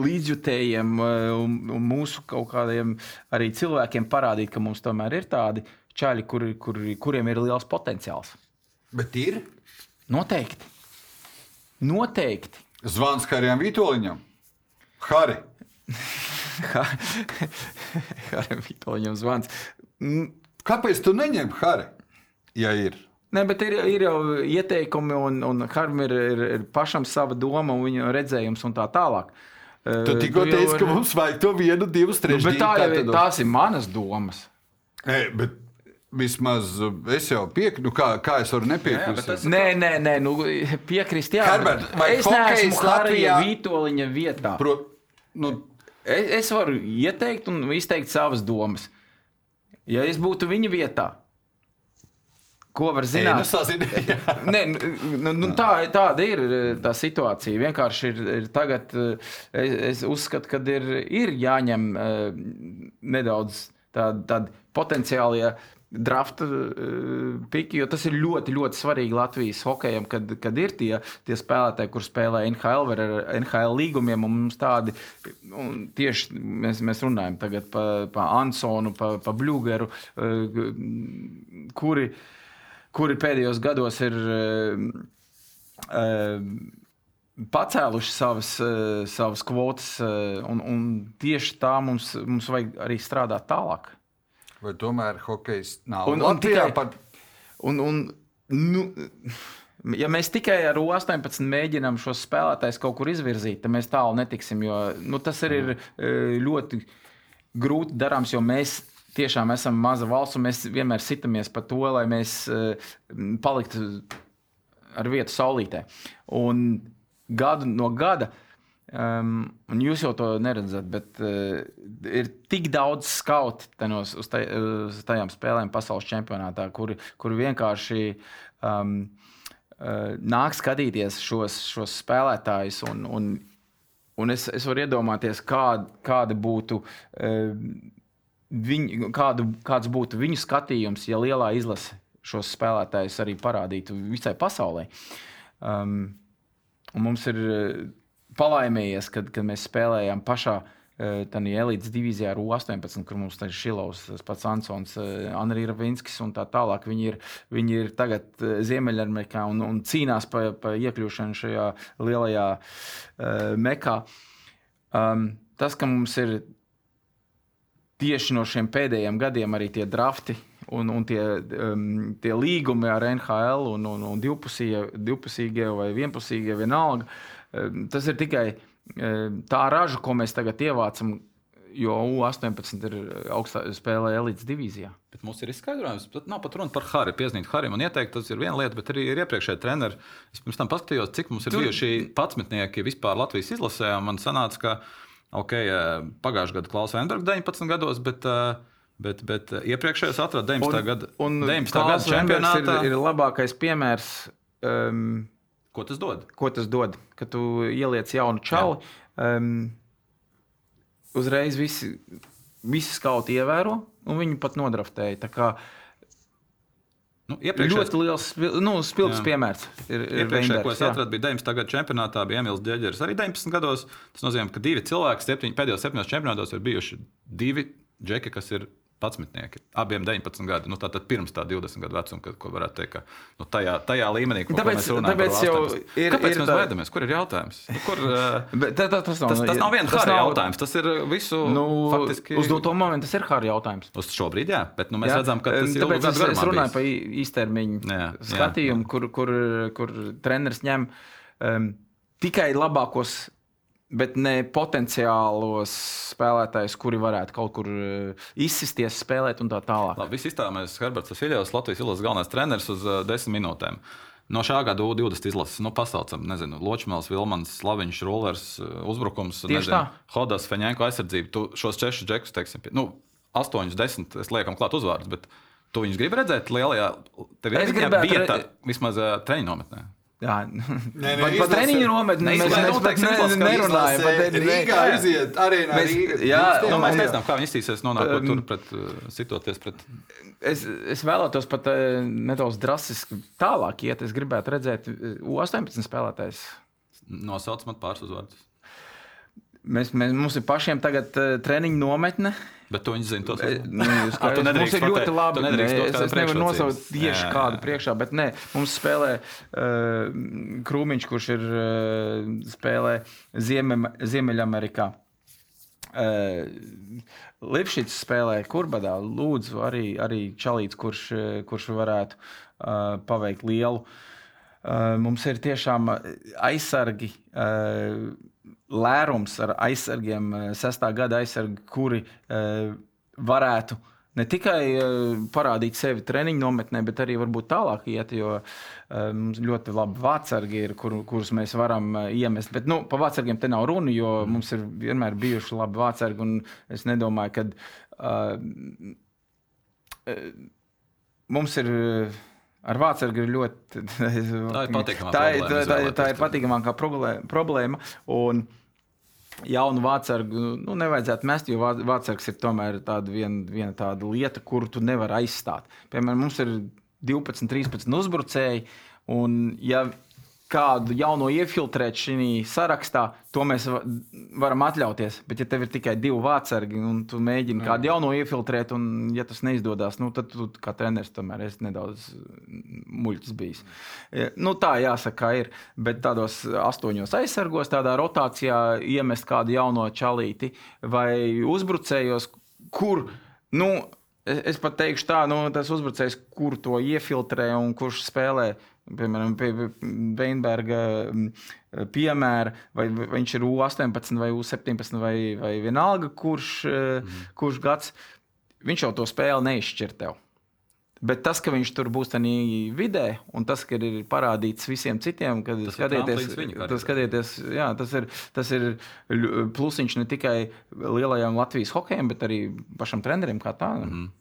līdzjutējiem eh, un, un mūsu kaut kādiem arī cilvēkiem parādīt, ka mums tomēr ir tādi čaļi, kuri, kuri, kuriem ir liels potenciāls. Bet ir Noteikti. Noteikti. zvans Harijam Vitoļņam. Hari, Haram Vitoļņam zvans. Kāpēc tu neņem Hari? Ja ir. Nē, bet ir, ir jau ieteikumi, un, un Haram ir, ir, ir pašam sava doma, un viņa redzējums un tā tālāk. Tu tikko jau teici, ka mums vajag to vienu, divus, Nu, trīs bet tā jau ir, tās ir manas domas. E, bet vismaz uh, es jau piekrītu, nu, kā, kā es varu Jā, nepiekrist. tas- Nē, nē, nē nu, piekrist. Jā, Herbert, vai es neesmu Latvijā- Vitoļņa vietā. Pro, nu, Es, es varu ieteikt un izteikt savas domas. Ja es būtu viņa vietā, ko var Ei, zināt? nu, sazini, jā. Nē, nu, nu, tā, tāda ir eh, tā situācija. Vienkārši ir, ir tagad, eh, es, es uzskatu, ka ir, ir jāņem eh, nedaudz tādi tād potenciālie drafta eh, piki, jo tas ir ļoti, ļoti svarīgi Latvijas hokejam, kad, kad ir tie, tie spēlētāji, kur spēlē NHL vai ar NHL līgumiem. Mums tādi tieši mēs, mēs runājam tagad par pa Ansonu, par pa Bluegeru, eh, kuri, kuri pēdējos gados ir eh, pacēluši savas, savas kvotas, un, un tieši tā mums, mums vajag arī strādāt tālāk. Vai tomēr hokejs nav Un- un Latvijā tikai- par Un, un, nu, ja mēs tikai ar U18 mēģinām šos spēlētājus kaut kur izvirzīt, tad mēs tālu netiksim. Jo nu, tas arī ir eh, ļoti grūti darāms, jo mēs tiešām esam maza valsts un mēs vienmēr sitamies par to, lai mēs eh, paliktu ar vietu saulītē. Un gadu no gada. Um, un jūs jau to neredzat, bet uh, ir tik daudz skautu tenos, uz, taj, uz tajām spēlēm pasaules čempionātā, kuri, kuri vienkārši um, uh, nāk skatīties šos, šos spēlētājus. Un, un, un es, es varu iedomāties, kāda, kāda būtu. Uh, Viņu, kādu, kāds būtu viņu skatījums, ja lielā izlase šos spēlētājus arī parādītu visai pasaulē? Um, un mums ir palaimējies, kad, kad mēs spēlējām pašā tādā elites divīzijā ar U-18, kur mums ir Šilovs, tas pats Ansons, Anri Ravinskis un tā tālāk. Viņi ir, viņi ir tagad Ziemeļamerikā un, un cīnās par pa iekļūšanu šajā lielajā uh, mekā. Um, tas, ka mums ir tieši no šiem pēdējiem gadiem arī tie drafti un, un tie, um, tie līgumi ar NHL un, un, un divpusīgie, divpusīgie vai vienpusīgie vienalga. Tas ir tikai tā raža, ko mēs tagad ievācam. Jo U-18 ir augstā spēlē elites divīzijā. Bet mums ir izskaidrojums, ka nav pat runa par Hariju. Piezīmēt Harijam un ieteikt, tas ir viena lieta, bet arī ir iepriekšējie treneri. Es pirms tam paskatījos, cik mums ir Tur... bijuši patsmetnieki vispār Latvijas izlasē. Man sanāca, ka okay, pagājušajā gadā Klaus Venbergs 19 gados, bet uh, Bet, bet iepriekšējais atrada 19. gada, un 19. gada čempionātā. Ir, ir labākais piemērs. Um, ko tas dod? Ko tas dod? Kad tu ieliec jaunu čauli, um, uzreiz visi, visi skauti ievēro, un viņi pat nodraftēja. Kā, Nu, ļoti liels, nu, spilgts jā. piemērs. Ir, ir Iepriekšējā, ko es atradu, bija 19. gada čempionātā, bija Emīls Džeģers. Arī 19 gados. Tas nozīmē, ka divi cilvēki septiņ, pēdējos septiņos čempionātos ir bijuši divi džeki, kas ir 11. Abiem 19 gadi. Nu, Tātad pirms tā 20 gadu vecuma, kad, ko varētu teikt, ka nu, tajā, tajā līmenī, ko, tāpēc, ko mēs runājam, tāpēc jau ir. Kāpēc ir mēs tā... baidamies? Kur ir jautājums? Nu, kur, Bet, tā, tā, tas, nav, tas, tas nav viens tas nav... jautājums. Tas ir visu. Nu, faktiski... Uz doto momentu tas ir hārds jautājums. Uz šobrīd, jā, bet nu, mēs jā. redzam, ka tas ir ilgs. Es, es runāju par īstermiņu jā, skatījumu, jā. Kur, kur, kur treneris ņem um, tikai labākos bet ne potenciālos spēlētājus, kuri varētu kaut kur eh, izsisties, spēlēt un tā tālāk. Labi, viss iztēlojamies Herberts Filjovs, Latvijas izlases galvenais treneris uz uh, desmit minūtēm. No šā gada U20 izlases, nu, pasaucam, nezinu, Ločmēls, Vilmans, Slaviņš, Rulers, eh, uzbrukums, nezinu, Hodas, Feņēnko aizsardzība. Tu šos četrus džekus, teiksim, nu, astoņus, desmit, es liekam klāt uzvārdus, bet tu viņus gribi redzēt lielajā, tev ir vieta, re... vismaz treniņu nometnē. Jā, nē, nē, par treniņu nometni mēs, mēs, mēs ne, nerunājam. Bet Rīgā aiziet arēnā. Mēs, Rīga, jā, nu, mēs nezinām, kā viņi iztīsies nonākot tur pret, uh, sitoties pret. Es, es vēlētos pat uh, nedaudz drastiski tālāk iet. Es gribētu redzēt U18 spēlētājs. Nosauc man pāris uzvārdus. Mēs, mēs, mums ir pašiem tagad uh, treniņu nometne. Bet to viņi zina. To kā, A, mums ir ļoti labi. Ne, es, es nevaru nosaukt tieši jā, kādu priekšā, bet nē, mums spēlē uh, Krūmiņš, kurš ir uh, spēlē Zieme, Ziemeļamerikā. Uh, Lipšits spēlē Kurbadā. Lūdzu, arī, arī Čalīts, kurš, kurš varētu uh, paveikt lielu. Uh, mums ir tiešām aizsargi. Uh, lērums ar aizsargiem, eh, sestā gada aizsargi, kuri uh, varētu ne tikai uh, parādīt sevi treniņu nometnē, bet arī varbūt tālāk iet, jo mums ļoti labi vācargi ir, kur, kurus mēs varam iemest. Bet nu, par vācargiem te nav runa, jo mums ir vienmēr bijuši labi vācargi, un es nedomāju, ka uh, mums ir. Uh, Ar vācu ir ļoti. tā ir patīkamākā tā, problēma. Tā, tā, tā ir patīkamākā problēma. Un, Jaunu vācu nu, nevajadzētu mest, jo vācis ir tomēr tāda viena, viena tāda lieta, kuru tu nevari aizstāt. Piemēram, mums ir 12, 13 uzbrucēji, un ja kādu jauno iefiltrēt šajā sarakstā, to mēs varam atļauties. Bet, ja tev ir tikai divi vācargi un tu mēģini kādu jauno iefiltrēt, un ja tas neizdodas, nu, tad tu kā treneris tomēr esi nedaudz muļķis bijis. Nu, tā jāsaka, ir. Bet tādos astoņos aizsargos, tādā rotācijā iemest kādu jauno čalīti vai uzbrucējos, kur. Nu, Es pat teikšu, tā, nu, tas uzbrucējs, kur to iefiltrē un kurš spēlē Piemēram, pie Veinberga mm, piemēra, vai viņš ir U18 vai U17 vai, vai vienalga, kurš, mm. kurš gads, viņš jau to spēli neizšķir tev. Bet tas, ka viņš tur būs tādā vidē, un tas, ka ir parādīts visiem citiem, kad tas skatieties, tas, skatieties, jā, tas, ir, tas ir plusiņš ne tikai lielajam Latvijas hokejam, bet arī pašam trenerim kā tādam. Mm -hmm.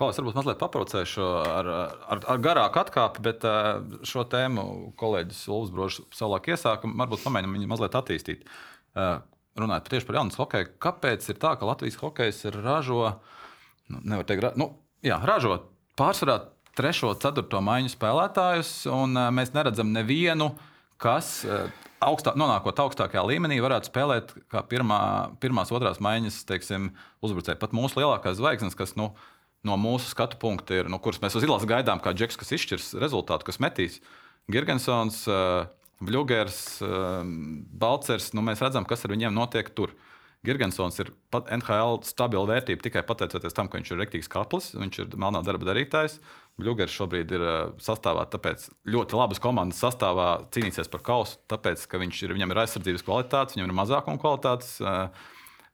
Klaus, varbūt mazliet paprocēšu ar, ar, ar garāku atkāpi, bet eh, šo tēmu kolēģis Ulfs Brožs savulaik iesāka. Varbūt pamēģinām viņu mazliet attīstīt. Eh, runājot tieši par jaunas hokeju, kāpēc ir tā, ka Latvijas hokejs ražo, nu, nevar teikt, nu, jā, ražo pārsvarā trešo, ceturto maiņu spēlētājus, un eh, mēs neredzam nevienu kas augstā, nonākot augstākajā līmenī, varētu spēlēt kā pirmā, pirmās, otrās maiņas teiksim, uzbrucēji. Pat mūsu lielākās zvaigznes, kas nu, no mūsu skatu punkta ir, no kuras mēs uz ielas gaidām, kā džeks, kas izšķirs rezultātu, kas metīs. Girgensons, Bluegers, Balcers, nu, mēs redzam, kas ar viņiem notiek tur. Girgensons ir NHL stabila vērtība tikai pateicoties tam, ka viņš ir rektīgs kaplis, viņš ir melnā darba darītājs. Bluegers šobrīd ir sastāvā, tāpēc ļoti labas komandas sastāvā cīnīsies par kausu, tāpēc, ka viņš ir, viņam ir aizsardzības kvalitātes, viņam ir mazākuma kvalitātes.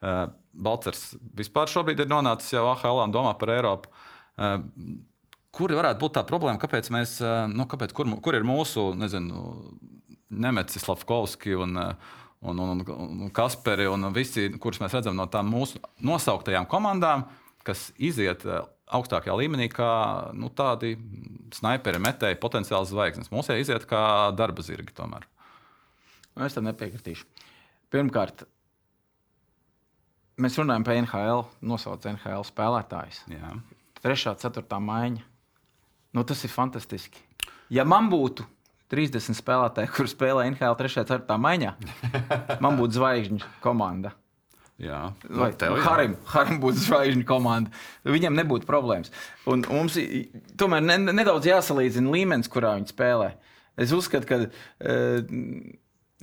Balcers vispār šobrīd ir nonācis jau AHL un domā par Eiropu. Kur varētu būt tā problēma? Kāpēc mēs, nu, kāpēc, kur, kur ir mūsu, nezinu, Nemecis, Lavkovski un, un, un, un Kasperi un visi, kurus mēs redzam no tām mūsu nosauktajām komandām, kas iziet augstākajā līmenī, kā nu, tādi sniperi, metēji, potenciāli zvaigznes. Mums jau iziet kā darba zirgi tomēr. Nu, es tam nepiekritīšu. Pirmkārt, mēs runājam par NHL, nosaucam NHL spēlētājus. Jā. Trešā, ceturtā maiņa. Nu, tas ir fantastiski. Ja man būtu 30 spēlētāji, kuriem spēlē NHL 3. un 4. maiņā, man būtu zvaigžņu komanda. Jā, Vai tev, nu. Harim, Harim būtu zvaigžņu komanda. Viņam nebūtu problēmas. Un mums i- tomēr ne, nedaudz jāsalīdzina līmenis, kurā viņi spēlē. Es uzskatu, ka uh,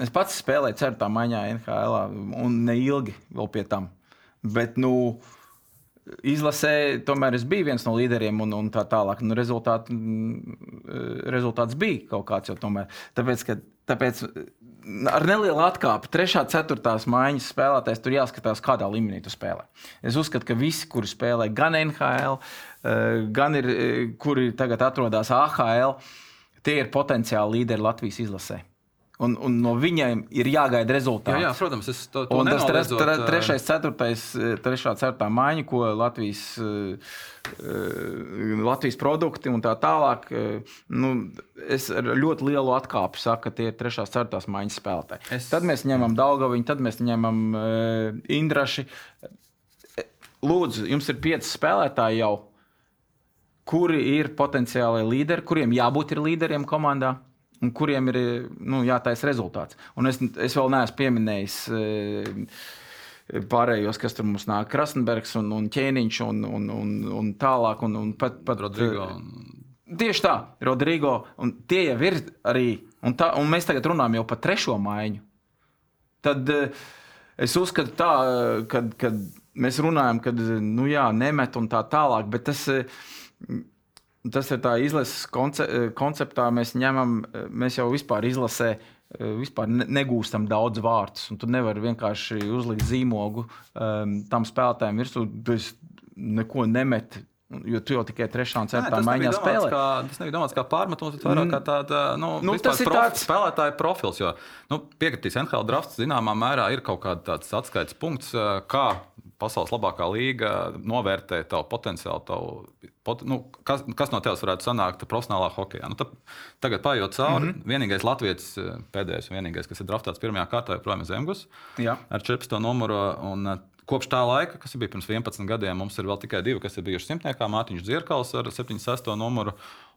es pats spēlēju ceturtā maiņā NHL un neilgi vēl pie tam. Bet, nu, Izlasē, tomēr es biju viens no līderiem, un, un tā tālāk. Nu, rezultāt, mm, rezultāts bija kaut kāds jau tomēr. Tāpēc, ka, tāpēc ar nelielu atkāpi, 3. un 4. maiņas spēlētājs tur jāskatās, kādā līmenī tu spēlē. Es uzskatu, ka visi, kuri spēlē gan NHL, eh, gan ir, eh, kuri tagad atrodas AHL, tie ir potenciāli līderi Latvijas izlasē. Un, un no viņiem ir jāgaida rezultāti. Jā, jā, protams, es to, to Un tas tre, tre, trešais, ceturtais, trešā, ceturtā maiņa, ko Latvijas, Latvijas produkti un tā tālāk. Nu, es ar ļoti lielu atkāpi saku, ka tie ir trešās, ceturtās maiņas spēlētāji. Es-. Tad mēs ņemam Daugaviņu, tad mēs ņemam Indraši. Lūdzu, jums ir pieci spēlētāji jau, kuri ir potenciāli līderi, kuriem jābūt ir līderiem komandā. Un kuriem ir nu, jātaisa rezultāts. Un es, es vēl neesmu pieminējis e, pārējos, kas tur mums nāk. Krasnodarbs un, un ķēniņš un, un, un, un tālāk. Un, un pat, pat, Rodrigo. Tieši tā, Rodrigo. Un tie jau ir arī. Un, tā, un mēs tagad runājam jau par trešo maiņu. Tad eh, es uzskatu, tā, kad, kad mēs runājam, kad nu, jā, nemet un tā tālāk. Bet tas, tas ir tā izlases konce, eh, konceptā. Mēs ņemam, eh, mēs jau vispār izlasē. eh, Vispār ne- negūstam daudz vārdus, un tu nevari vienkārši uzlikt zīmogu um, tam spēlētājam virsū. Tu neko nemeti, jo tu jau tikai trešā un ceturtā maiņā spēlē. Kā, tas nebija domāts kā pārmetums, bet vairāk kā tāda nu, Nu, vispār tas ir prof, tāds- spēlētāja profils. Jo nu, piekritīs NHL drafts zināmā mērā ir kaut kāds atskaites punkts, kā pasaules labākā līga novērtē tavu potenciālu. Tavu, pot, nu, kas, kas no tevis varētu sanākt profesionālā hokeja? Nu, tad, tagad paiet cauri. Mm -hmm. Vienīgais Latvijas eh, pēdējais, un vienīgais, kas ir draftāts pirmajā kārtā, joprojām ir Zemgus Jā. ar 14. numuru. Un, eh, Kopš tā laika, kas bija pirms 11 gadiem, mums ir vēl tikai divi, kas ir bijuši simtniekā. Mārtiņš Zirkals ar 76. numuru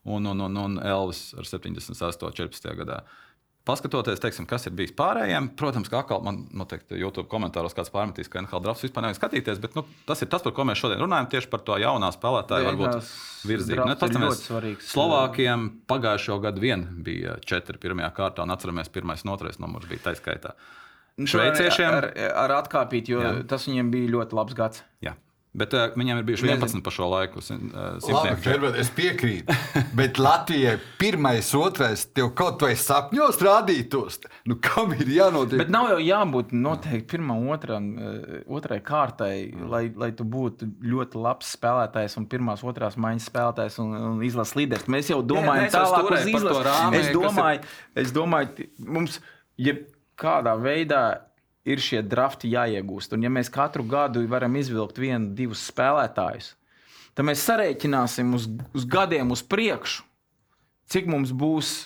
un, un, un, un Elvis ar 76. 14. gadā. Paskatoties, teiksim, kas ir bijis pārējiem, protams, ka atkal man noteikti YouTube komentāros kāds pārmetīs, ka NHL drafts vispār nevajag skatīties, bet nu, tas ir tas, par ko mēs šodien runājam, tieši par to jaunā spēlētāju Jā, varbūt virzību. drafts Nu. Slovākiem pagājušo gadu vien bija četri pirmajā kārtā, un atceramies, pirmais un otrais numurs bija taiskaitā. Šveiciešiem ar, ar atkāpīt, jo. Jā. tas viņiem bija ļoti labs gads. Jā. Bet uh, viņiem ir bijuši Nezinu. 11 pa šo laiku. Uh, Labi, es piekrītu. Bet Latvijai pirmais, otrais, tev kaut vai sapņos rādītos. Nu, kam ir jānotiek? Bet nav jau jābūt noteikti pirmam, otram, eh, otrai kārtai, lai, lai tu būtu ļoti labs spēlētājs un pirmās, otrās maiņas spēlētājs un, un izlases līderis. Mēs jau domājam, tālāk uz stūrējam par to izlases. rāmī, Es kas ir- domāju, es domāju, mums jebkādā veidā ir šie drafti jāiegūst. Un ja mēs katru gadu varam izvilkt vienu, divus spēlētājus, tad mēs sarēķināsim uz, uz gadiem uz priekšu, cik mums būs.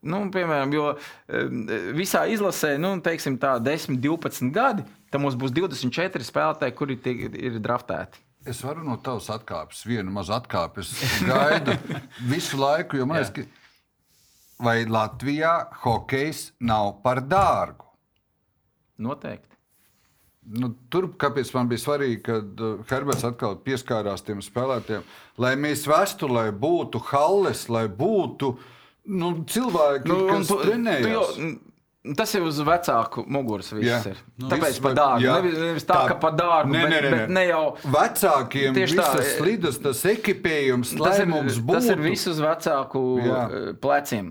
Nu, piemēram, jo em, visā izlasē, nu, teiksim, tā 10, 12 gadi, tad mums būs 24 spēlētāji, kuri tiek, ir draftēti. Es varu no tavas atkāpes, vienu mazu atkāpi. Es gaidu visu laiku, jo man liekas, ka vai Latvijā hokejs nav par dārgu? Noteikti. Nu, tur, kāpēc man bija svarīgi, kad uh, Herberts atkal pieskārās tiem spēlētājiem, lai mēs vestu, lai būtu halles, lai būtu nu, cilvēki, nu, kas tu- trenējas. tu jau- Tas ir uz vecāku muguras. Jā. Ir. Nu, Tāpēc par dārgu. Nevis, nevis tā, Tā- ka par dārgu, Nē, bet, nē, nē, bet ne jau. Vecākiem Tieši tā, visas e- slidas, tas ekipējums, Tas ir, mums būtu. tas ir viss uz vecāku Jā. eh, pleciem.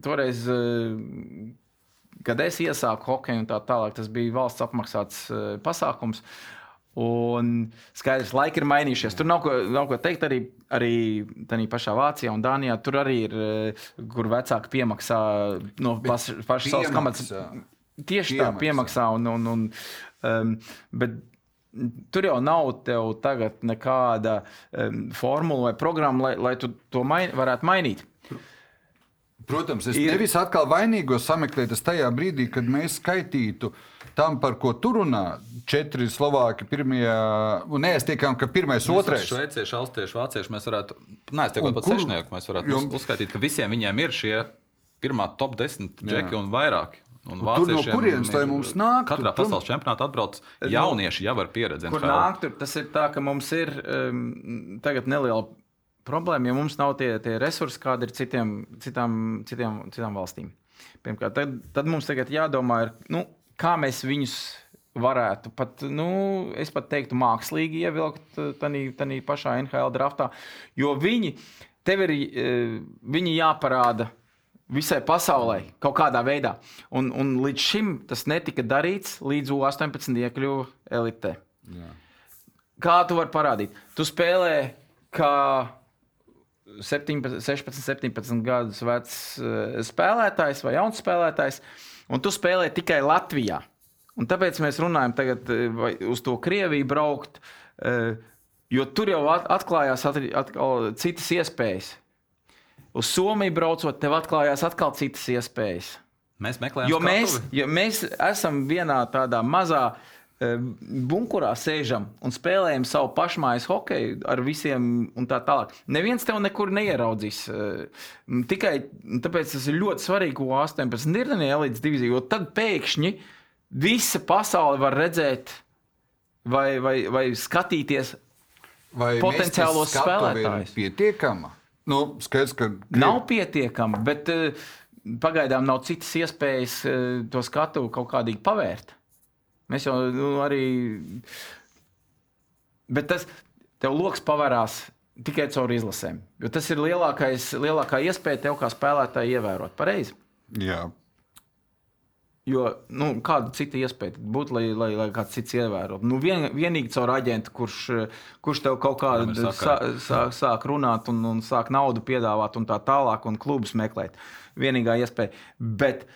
Toreiz, eh, kad es iesāku hokeju un tā tālāk, tas bija valsts apmaksāts eh, pasākums. Un skaidrs, laiki ir mainījušies. Tur nav ko, nav ko teikt. Arī, arī tādā pašā Vācijā un Dānijā tur arī ir, eh, kur vecāki piemaksā no pašas savas komandas. piemaksā. Tieši tā, Piemaksā. piemaksā. Un, un, un, um, bet tur jau nav tev tagad nekāda um, formula vai programma, lai, lai tu to main, varētu mainīt. Protams, es Ir- nevis atkal vainīgo sameklētu es tajā brīdī, kad mēs skaitītu tam, par ko tu runā. Četri Slovāki pirmajā, un neaiztiekām, ka pirmais, otrais. Šveicieši, austrieši, vācieši mēs varētu, neaiztiekot Un pat kur- sešnieku, mēs varētu uz- uzskaitīt, ka visiem viņiem ir šie pirmā top 10 džeki un vairāki. Un tur no kurienes ir- mums nāktu? Katrā pasaules čempionātā atbrauc jaunieši jau ar pieredzi. Kur nāk, tur tas ir tā, ka mums ir um, tagad neliela problēma, jo mums nav tie, tie resursi, kādi ir citiem, citām, citiem, citām valstīm. Pirmkārt, tad, tad mums tagad jādomā, ir, nu, kā mēs viņus varētu pat, nu, es pat teiktu, mākslīgi ievilkt tādā pašā NHL draftā, jo viņi tev ir eh, viņi jāparāda. Visai pasaulē, kaut kādā veidā. Un, un līdz šim tas netika darīts, līdz U-18 iekļuva elitē. Kā tu vari parādīt? Tu spēlē kā 17, 16, 17 gadus vecs eh, spēlētājs vai jauns spēlētājs, un tu spēlē tikai Latvijā. Un tāpēc mēs runājam tagad eh, uz to Krieviju braukt, eh, jo tur jau at- atklājās atkal citas iespējas. Uz Somiju braucot, tev atklājās atkal citas iespējas. Mēs meklējam, Jo mēs, skatuvi. jo mēs esam vienā tādā mazā eh, bunkurā, sēžam un spēlējam savu pašmājas hokeju ar visiem un tā tālāk. Neviens tev nekur neieraudzīs. eh, Tikai tāpēc tas ir ļoti svarīgi, ko 18 ir elites divīzija, jo tad pēkšņi visa pasaule var redzēt vai, vai, vai skatīties. Vai potenciālos spēlētājus. Pietiekama. Nu, skaidrs, ka Nav pietiekama, bet eh, pagaidām nav citas iespējas eh, to skatu kaut kādīgi pavērt. Mēs jau nu, arī. Bet tas tev lokus pavērās tikai caur izlasēm. Jo tas ir lielākais, lielākā iespēja tev kā spēlētāji ievērot. Pareizi. Jā. Jo nu, kāda cita iespēja būtu, lai, lai, lai kāds cits ievērotu? Nu, vien, vienīgi caur aģentu, kurš, kurš tev kaut kādā ir sā, sā, sāk runāt un, un sāk naudu piedāvāt un tā tālāk, un klubus meklēt. Vienīgā iespēja. Bet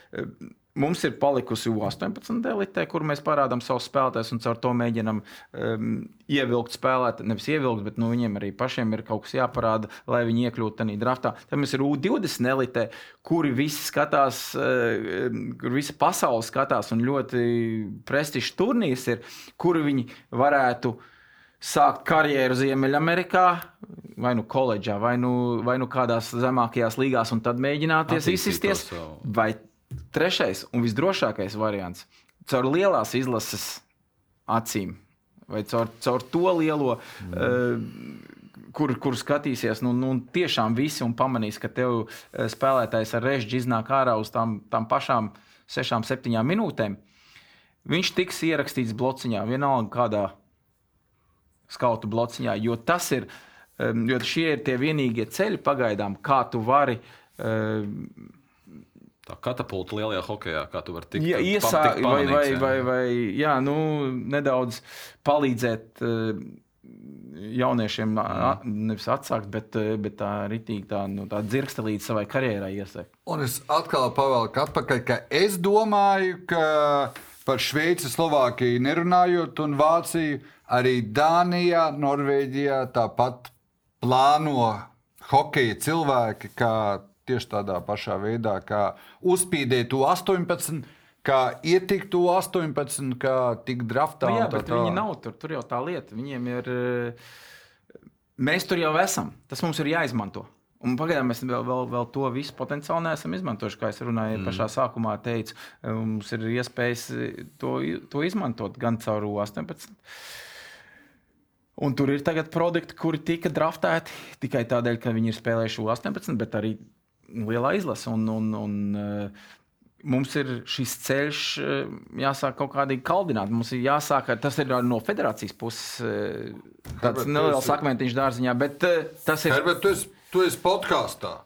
mums ir palikusi U18 elite, kur mēs parādām savus spēlētājus un caur to mēģinām um, ievilkt spēlētājus. Nevis ievilkt, bet nu, viņiem arī pašiem ir kaut kas jāparāda, lai viņi iekļūtu tajā draftā. Tad mums ir U20 elite, kuri visi skatās, uh, kur visa pasaule skatās un ļoti prestižs turnīrs ir, kuri viņi varētu sākt karjeru Ziemeļamerikā, vai nu koledžā, vai nu, vai nu kādās zemākajās līgās, un tad mēģināties izsisties. Vai trešais un visdrošākais variants - caur lielās izlases acīm, vai caur, caur to lielo. Mm. Uh, Kur, kur skatīsies, nu, nu tiešām visi un pamanīs, ka tev eh, spēlētājs ar režģi iznāk ārā uz tām, tām pašām sešām, septiņām minūtēm. Viņš tiks ierakstīts blociņā, vienalga kādā skautu blociņā, jo tas ir, um, jo šie ir tie vienīgie ceļi pagaidām, kā tu vari um, Tā katapulta lielajā hokeja, kā tu vari tikt iesākt vai, vai, vai, vai jā, nu, nedaudz palīdzēt. Uh, Jauniešiem mm. nevis atsākt, bet, uh, bet tā rītīgi tā, nu, tā dzirkstelīt savai karjerai iesākt. Un es atkal pavelku atpakaļ, ka es domāju, ka par Šveici, Slovākiju nerunājot, un Vāciju arī Dānijā, Norvēģijā tāpat plāno hokeja cilvēki, kā tieši tādā pašā veidā, kā uzspīdēt to 18. Kā ietikt to 18, kā tikt draftā. Nu, jā, tā bet viņi tālāk. nav tur. Tur jau tā lieta. Viņiem ir. eh, Mēs tur jau esam. Tas mums ir jāizmanto. Un pagaidām mēs vēl, vēl, vēl to visu potenciāli neesam izmantojuši. Kā jau runāju, mm. pašā sākumā teicu, mums ir iespējas to, to izmantot gan caur U18. Un tur ir tagad produkti, kuri tika draftēti tikai tādēļ, ka viņi ir spēlējuši U18, bet arī lielā izlase. Un, un, un, uh, mums ir šis ceļš, jāsāk kaut kādīgi kaldināt. Mums ir jāsāk, tas ir no federācijas puses tāds neliels akmentiņš dārziņā, bet tas ir. Herbert, tu esi, tu esi podkāstā.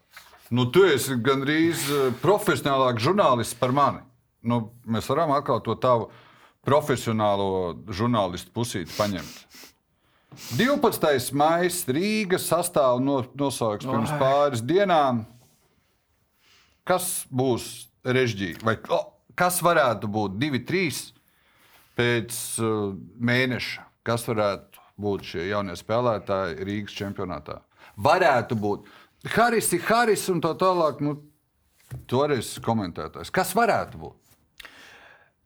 Nu, tu esi gandrīz profesionālāks žurnālists par mani. Nu, mēs varam atkal to tavu profesionālo žurnālistu pusīti paņemt. 12. maija Rīgas sastāvā no, nosaukts pirms pāris dienām. Kas būs režģī? Vai kas varētu būt 2, 3 pēc uh, mēneša? Kas varētu būt šie jaunie spēlētāji Rīgas čempionātā? Varētu būt Haris, Haris un tā tālāk. Nu, Toreiz komentētājs. Kas varētu būt?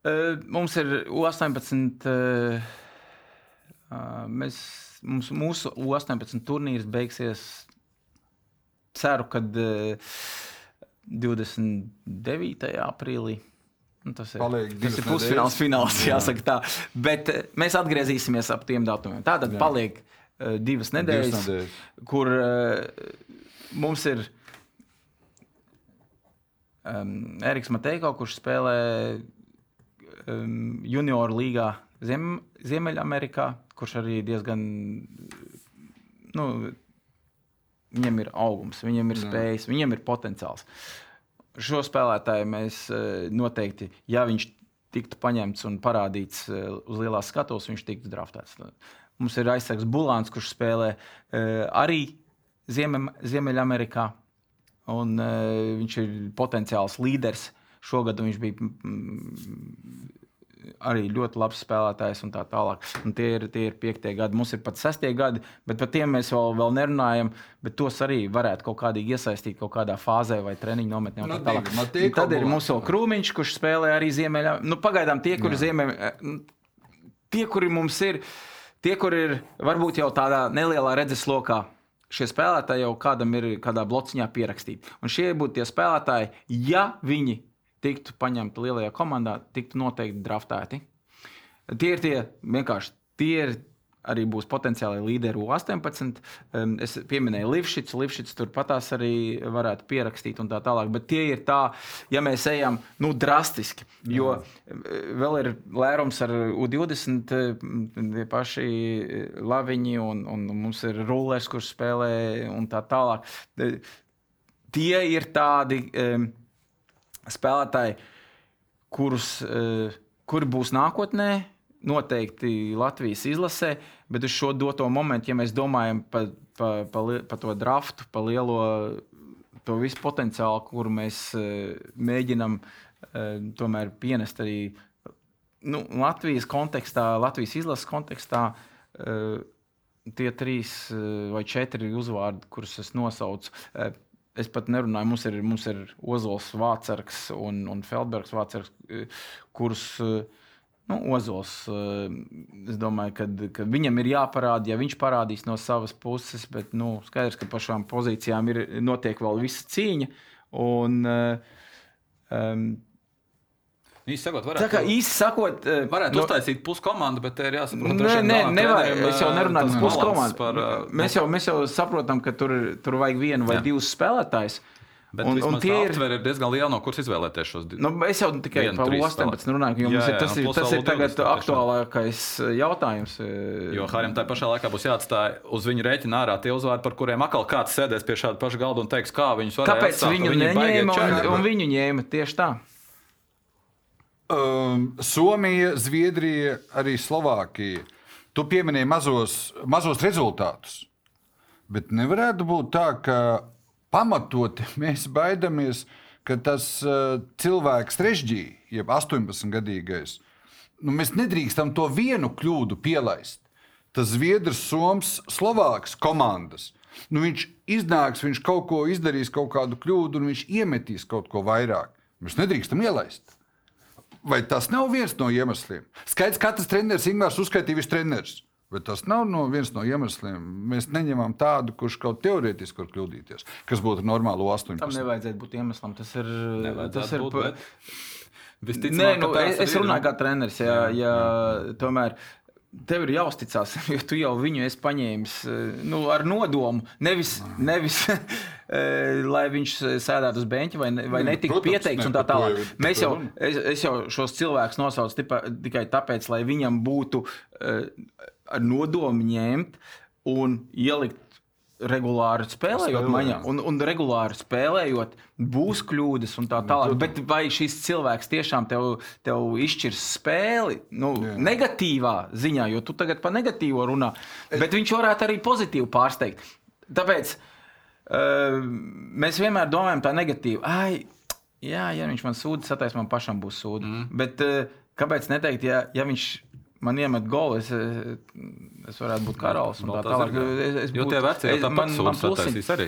Uh, mums ir 18. Uh, uh, mēs, mums, mūsu 18 turnīrs beigsies. Ceru, ka uh, 29. aprīlī. Nu, tas ir, paliek tas ir pusfināls, fināls, jāsaka tā. Bet uh, mēs atgriezīsimies ap tiem datumiem. Tātad Jā. paliek uh, divas nedēļas, divas nedēļas. kur uh, mums ir um, Eriks Mateiko, kurš spēlē um, junioru līgā Ziem, Ziemeļamerikā, kurš arī diezgan nu, Viņam ir augums, viņam ir spējas, viņam ir potenciāls. Šo spēlētāju mēs eh, noteikti, ja viņš tiktu paņemts un parādīts eh, uz lielās skatuves, viņš tiktu draftēts. Mums ir aizsargs Bulāns, kurš spēlē eh, arī Ziemē, Ziemeļamerikā. Un, uh, viņš ir potenciāls līderis. Šogad viņš bija arī ļoti labs spēlētājs un tā tālāk. Un tie, ir, tie ir piektie gadi, mums ir pat sestie gadi, bet par tiem mēs vēl, vēl nerunājam. Bet tos arī varētu kaut kādīgi iesaistīt kaut kādā fāzē vai treniņu nometnē. No, tā no tad ir vēl krūmiņš, kurš spēlē arī ziemeļā. Nu, pagaidām tie, kuri ziemeļā, tie, kuri mums ir, tie, kuri ir varbūt jau tādā nelielā redzes lokā šie spēlētāji jau kādam ir kādā blociņā pierakstīti. Un šie būtu tie spēlētāji, ja viņi tiktu paņemti lielajā komandā, tiktu noteikti draftēti. Tie ir tie vienkārši tie ir. Arī būs potenciāli līderi U18. Es pieminēju Livšits, Livšits turpatās arī varētu pierakstīt un tā tālāk. Bet tie ir tā, ja mēs ejam nu, drastiski. Jo vēl ir lērums ar U20, tie paši Laviņi un, un mums ir Rulers, kurš spēlē un tā tālāk. Tie ir tādi. Um, spēlētāji, kurus, eh, kuri būs nākotnē, noteikti Latvijas izlasē, bet uz šo doto momentu, ja mēs domājam par pa, pa, pa to draftu, par lielo to visu potenciālu, kuru mēs eh, mēģinām eh, tomēr pienest arī nu, Latvijas kontekstā, Latvijas izlases kontekstā. Tie trīs vai četri uzvārdi, kurus es nosaucu, Es pat nerunāju, mums ir, mums ir Ozols Vācerks un, un Feldbergs Vācerks, kurus nu, Ozols. Es domāju, ka, ka viņam ir jāparāda, ja viņš parādīs no savas puses, bet nu, skaidrs, ka par šām pozīcijām ir notiek vēl visa cīņa. Un, um, Īsi sakot, varētu, tā kā īsi sakot, eh, varētu no, uztaisīt puskomandu, bet ir jāsaprot, ka nē, nē, nevar, es jau nerunāju par puskomandu. Par, mēs, jau, mēs jau saprotam, ka tur, tur vajag vienu vai jā. divus spēlētājus. Bet un, un tie ir, ir diezgan liela, no kuras izvēlēties šos divus. Nu, es jau tikai par 18 runāju, jo jā, jā, tas, ir, tas ir tagad aktuālākais jautājums. Jo Harim tā pašā laikā būs jāatstāj uz viņu rēķina ārā tie uzvārdi, par kuriem atkal kāds sēdēs pie šāda paša galda un teiks, kā viņus var Kāpēc viņu neņēma un, un viņu ņēma tieši tā? Um, Somija, Zviedrija, arī Slovākija. Tu pieminēji mazos, mazos rezultātus. Bet nevarētu būt tā, ka pamatoti mēs baidāmies, ka tas uh, cilvēks režģī, jeb 18 gadīgais, nu, mēs nedrīkstam to vienu kļūdu pielaist. Tas Zviedrs, Soms, Slovāks komandas. Nu, viņš iznāks, viņš kaut ko izdarīs, kaut kādu kļūdu, un viņš iemetīs kaut ko vairāk. Mēs nedrīkstam ielaist. Vai tas nav viens no iemesliem? Skaidrs, ka katrs treneris Ingūns uzskaitīja visus trenerus. Bet tas nav no viens no iemesliem. Mēs neņemam tādu, kurš kaut teorētiski var kļūdīties, kas būtu normāli 18. Tam nevajadzētu būt iemeslam. Tas ir. Tas ir būt, bet Visticamāk, Nē, nu, es, es runāju kā treneris. Ja, ja, tomēr tev ir jāuzticas, jo tu jau viņu esi paņēmis eh, nu, ar nodomu. Nevis, nevis eh, lai viņš sēdētu uz beņķa vai, ne, vai netiktu pieteikts. nē, un Tā tālāk. Mēs jau, es, es jau šos cilvēkus nosaucu tipa, tikai tāpēc, lai viņam būtu eh, ar nodomu ņemt un ielikt. Regulāri spēlējot, maņā, un, un regulāri spēlējot, būs kļūdas un tā tālāk. Bet vai šis cilvēks tiešām tev, tev izšķirs spēli nu, Jā. negatīvā ziņā, jo tu tagad par negatīvo runā, bet viņš varētu arī pozitīvi pārsteigt. Tāpēc uh, mēs vienmēr domājam tā negatīvi. Ai, jā, ja viņš man sūdzas, satais man pašam būs sūda. Mm. Bet uh, kāpēc neteikt, ja, ja viņš man iemet golu, es, es varētu būt karalis un Vēl tā tālāk. Es, es Jo būtu- tie veci jau es- tāpat man- man sūdzas plusiņi. sataisīs arī.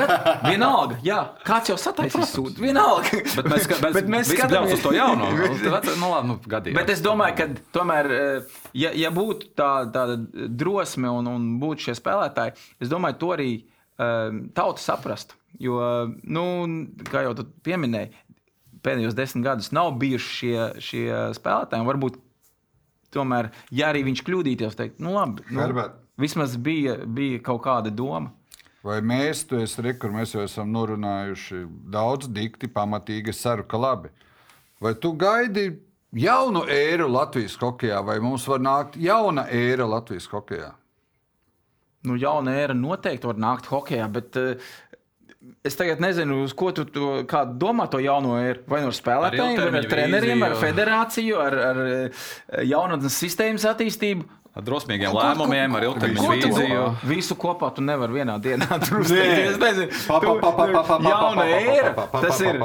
Vienalga, jā, kāds jau sataisīs sūdu. Vienalga. Bet mēs, ska- mēs, Bet mēs skatāmies- uz to jauno. Veco, Nu, labi, nu, gadījumā. Bet es domāju, ka tomēr, eh, ja, ja būtu tā, tāda drosme un, un būtu šie spēlētāji, es domāju, to arī um, tauta saprastu. Jo, nu, kā jau tu pieminēji, pēdējos desmit gadus nav bijuši šie, šie spēlētāji. un Varbūt tomēr, ja arī viņš kļūdītos, teikt, nu labi, nu, Herbert. vismaz bija, bija kaut kāda doma. Vai mēs, tu esi re, kur mēs jau esam norunājuši daudz, dikti, pamatīgi. Es ceru, ka labi. Vai tu gaidi jaunu ēru Latvijas hokeja, vai mums var nākt jauna ēra Latvijas hokeja? Nu, jauna era noteikti var nākt hokeja, bet uh, es tagad nezinu, uz ko tu to, kā domā to jauno eru. Vai no spēlētājiem, vai ar ilgtermiņa treneriem, ar vīziju. federāciju, ar, ar eh, jaunatnes sistēmas attīstību. Ar drosmīgiem Ko- ko- lēmumiem, ar ko- ilgtermiņa ko tu- vīziju. Visu kopā tu nevari vienā dienā pa, Tas ir,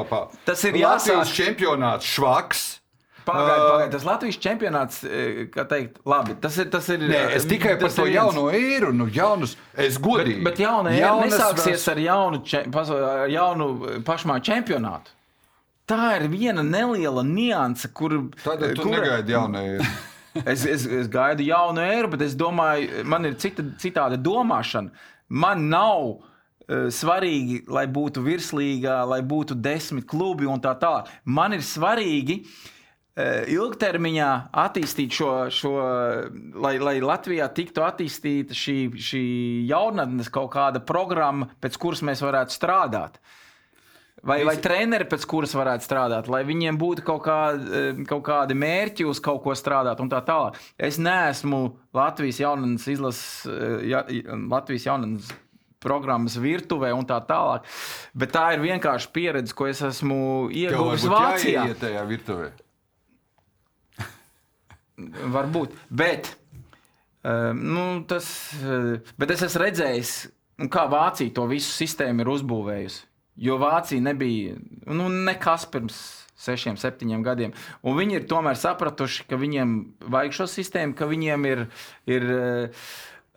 tas ir jāsāk. čempionāts švaks. Pagaidiet, pagaidiet. Tas Latvijas čempionāts, eh, kā teikt, labi. Tas ir. Tas ir Nē, es tikai par to viens. jauno īru, nu, jaunus. Es Bet, godīgi. bet jauna era Jaunas nesāksies ar jaunu, paso- ar jaunu eh, pašmā čempionātu. Tā ir viena neliela nianse, kur. Tad tu kura- negaidi jaunu īru. Es, es, es gaidu jaunu ēru, bet es domāju, man ir cita, citāda domāšana. Man nav uh, svarīgi, lai būtu virslīga, lai būtu desmit klubi un tā tālāk. Man ir svarīgi uh, ilgtermiņā attīstīt šo, šo lai, lai Latvijā tiktu attīstīta šī, šī jaunatnes kaut kāda programma, pēc kuras mēs varētu strādāt. Vai, vai treneri, pēc kuras varētu strādāt, lai viņiem būtu kaut, kā, eh, kaut kādi mērķi, uz kaut ko strādāt, un tā tālāk. Es neesmu Latvijas jaunatnes izlases, ja, Latvijas jaunatnes programmas virtuvē un tā tālāk. Bet tā ir vienkārši pieredze, ko es esmu ieguvis Vācijā. jāiet tajā virtuvē. Varbūt. Bet, uh, nu, tas, uh, bet es esmu redzējis, nu, kā Vācija to visu sistēmu ir uzbūvējusi. Jo Vācija nebija nu, nekas pirms sešiem, septiņiem gadiem. Un viņi ir tomēr sapratuši, ka viņiem vajag šo sistēmu, ka viņiem ir, ir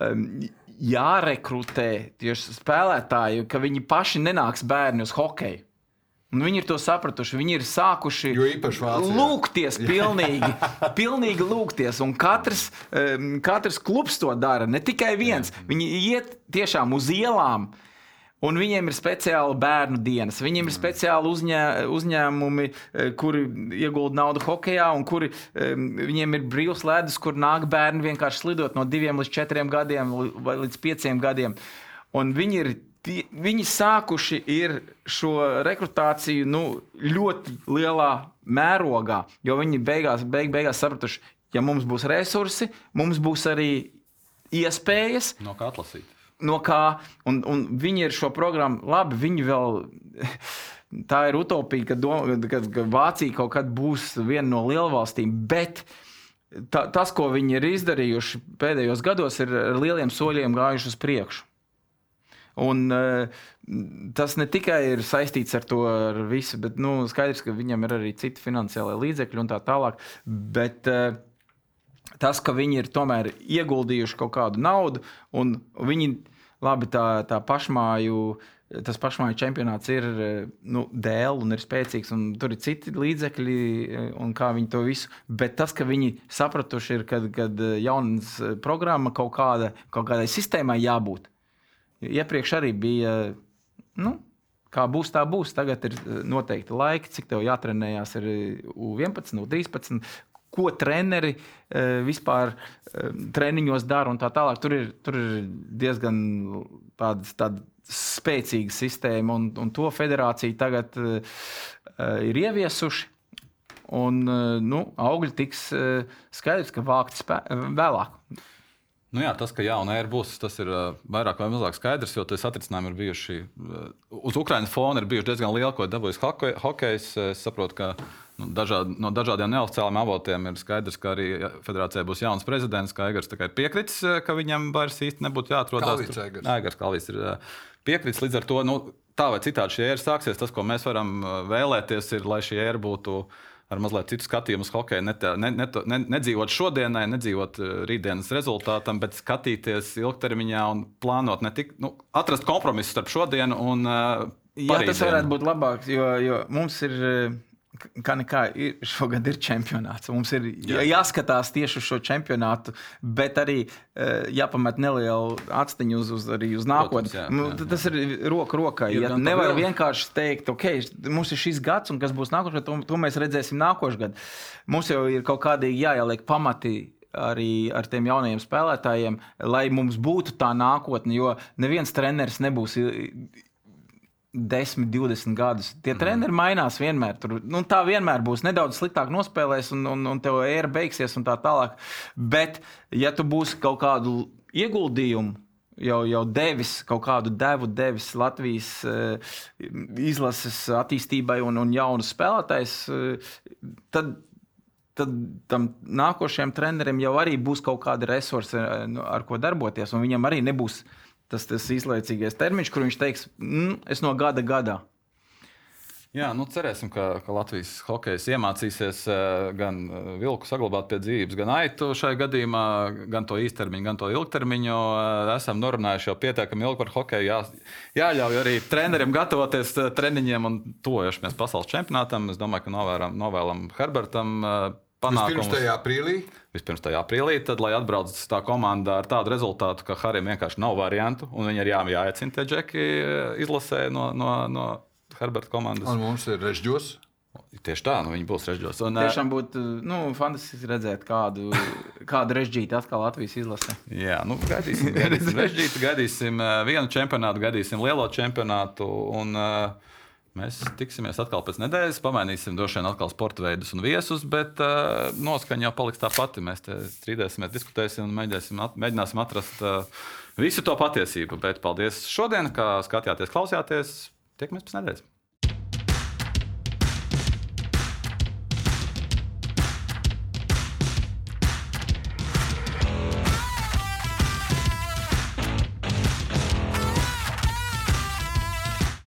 um, jārekrutē tieši spēlētāji, ka viņi paši nenāks bērni uz hokeju. Un viņi ir to sapratuši. Viņi ir sākuši lūgties, pilnīgi, pilnīgi lūgties. Un katrs, um, katrs klubs to dara, ne tikai viens. Viņi iet tiešām uz ielām. Un viņiem ir speciāli bērnu dienas, viņiem ir speciāli uzņē, uzņēmumi, eh, kuri iegulda naudu hokeja, un kuri, viņiem ir brīvs ledus, kur nāk bērni vienkārši slidot no diviem līdz četriem gadiem vai līdz pieciem gadiem. Un viņi ir tie- Viņi sākuši ir šo rekrutāciju nu, ļoti lielā mērogā, jo viņi beigās, beig, beigās sapratuši, ja mums būs resursi, mums būs arī iespējas, No kā atlasīt? no kā, un, un viņi ir šo programmu, labi, viņi vēl. Tā ir utopija, ka, dom, ka, ka Vācija kaut kad būs viena no lielvalstīm, bet ta, tas, ko viņi ir izdarījuši pēdējos gados, ir ar lieliem soļiem gājuši uz priekšu. Un, uh, tas ne tikai ir saistīts ar to ar visu, bet nu, skaidrs, ka viņam ir arī citi finansiālie līdzekļi un tā tālāk. Bet, uh, tas, ka viņi ir tomēr ieguldījuši kaut kādu naudu, un viņi labi, tā, tā pašmāju. Tas pašmāju čempionāts ir eh, nu, dēls un ir spēcīgs, un tur ir citi līdzekļi, eh, un kā viņi to visu. Bet tas, ka viņi sapratuši, ir, kad, kad jaunas programma kaut, kāda, kaut kādai sistēmai jābūt. Iepriekš arī bija, nu, kā būs, tā būs. Tagad ir noteikti laiki, cik tev jātrenējās ar U11, U13, ko treneri uh, vispār uh, treniņos dara un tā tālāk. Tur ir, tur ir diezgan tādas, tāda spēcīga sistēma, un, un to federācija tagad uh, ir ieviesuši. Un uh, nu, augļi tiks uh, skaidrs, ka vākt vēlāk. Nu jā, tas, ka jauna ēra būs, tas ir vairāk vai mazāk skaidrs, jo tas atrisinājumi ir bijuši. Uz Ukraiņas fona ir bijuši diezgan lieli, ko dabūjis hokejs. Es saprotu, ka nu, dažād, no dažādiem neoficiāliem avotiem ir skaidrs, ka arī federācijai būs jauns prezidents, ka Eigars ir piekritis, ka viņam vairs īsti nebūtu jāatrodas. Kalvīts Eigars. Kalvīts ir piekritis līdz ar to. Nu, tā vai citādi šī ēra sāksies. Tas, ko mēs varam vēlēties, ir, lai šī ēra būtu ar mazliet citu skatījumu uz hokeju. Ne, ne, ne, ne, nedzīvot šodienai, nedzīvot eh, rītdienas rezultātam, bet skatīties ilgtermiņā un plānot ne tik nu, atrast kompromisu starp šodienu un uh, Jā, tas varētu būt labāk, jo, jo mums ir. Kā nekā ir, šogad ir čempionāts. Mums ir Jā. jāskatās tieši uz šo čempionātu, bet arī jāpamet nelielu atsteņu uz, uz, uz nākotni. Jā, nu, jā, jā. Tas ir roku rokā. Ja nevar vienkārši teikt, ok, mums ir šis gads, un kas būs nākošais, to, to mēs redzēsim nākošais gads. Mums jau ir kaut kādīgi jāieliek pamati arī ar tiem jaunajiem spēlētājiem, lai mums būtu tā nākotne. Jo neviens treneris nebūs 10, 20 gadus. Tie mm. treneri mainās vienmēr. Tur, nu, tā vienmēr būs nedaudz sliktāk nospēlēs, un, un, un tev ēra beigsies un tā tālāk. Bet, ja tu būsi kaut kādu ieguldījumu, jau, jau devis kaut kādu devu, devis Latvijas uh, izlases attīstībai un, un jaunu spēlētājs, uh, tad, tad tam nākošajam trenerim jau arī būs kaut kādi resursi, uh, ar ko darboties, un viņam arī nebūs tas, tas īslaicīgais termiņš, kur viņš teiks, mm, es no gada gadā. Jā, nu cerēsim, ka, ka Latvijas hokejs iemācīsies uh, gan uh, vilku saglabāt pie dzīvības, gan aitu šajā gadījumā, gan to īstermiņu, gan to ilgtermiņu. Uh, esam norunājuši jau pietiekami ilgi par hokeju. Jā, jāļauj arī treneriem gatavoties treniņiem un tojamies pasaules čempionātam. Es domāju, ka novēram, novēlam Herbertam panākumus. Vispirms tajā aprīlī. Vispirms tajā aprīlī, tad, lai atbrauc tā komanda ar tādu rezultātu, ka Harim vienkārši nav variantu, un viņi ir jā, jāiecina tie džeki eh, izlasē no, no, no Herberta komandas. Un mums ir režģos. Tieši tā, nu viņi būs režģos. Un, Tiešām būtu nu, fantastiski redzēt, kādu, kādu režģītu atkal Latvijas izlasē. Jā, nu, gaidīsim, gaidīsim režģītu, gaidīsim vienu čempionātu, gaidīsim lielo čempionātu. Un, uh, Mēs tiksimies atkal pēc nedēļas, pamainīsim droši vien atkal sporta veidus un viesus, bet uh, noskaņa jau paliks tā pati. Mēs strīdēsimies, diskutēsim un mēģināsim, at, mēģināsim atrast uh, visu to patiesību. Bet paldies šodien, kā skatījāties, klausījāties. Tiekamies pēc nedēļas!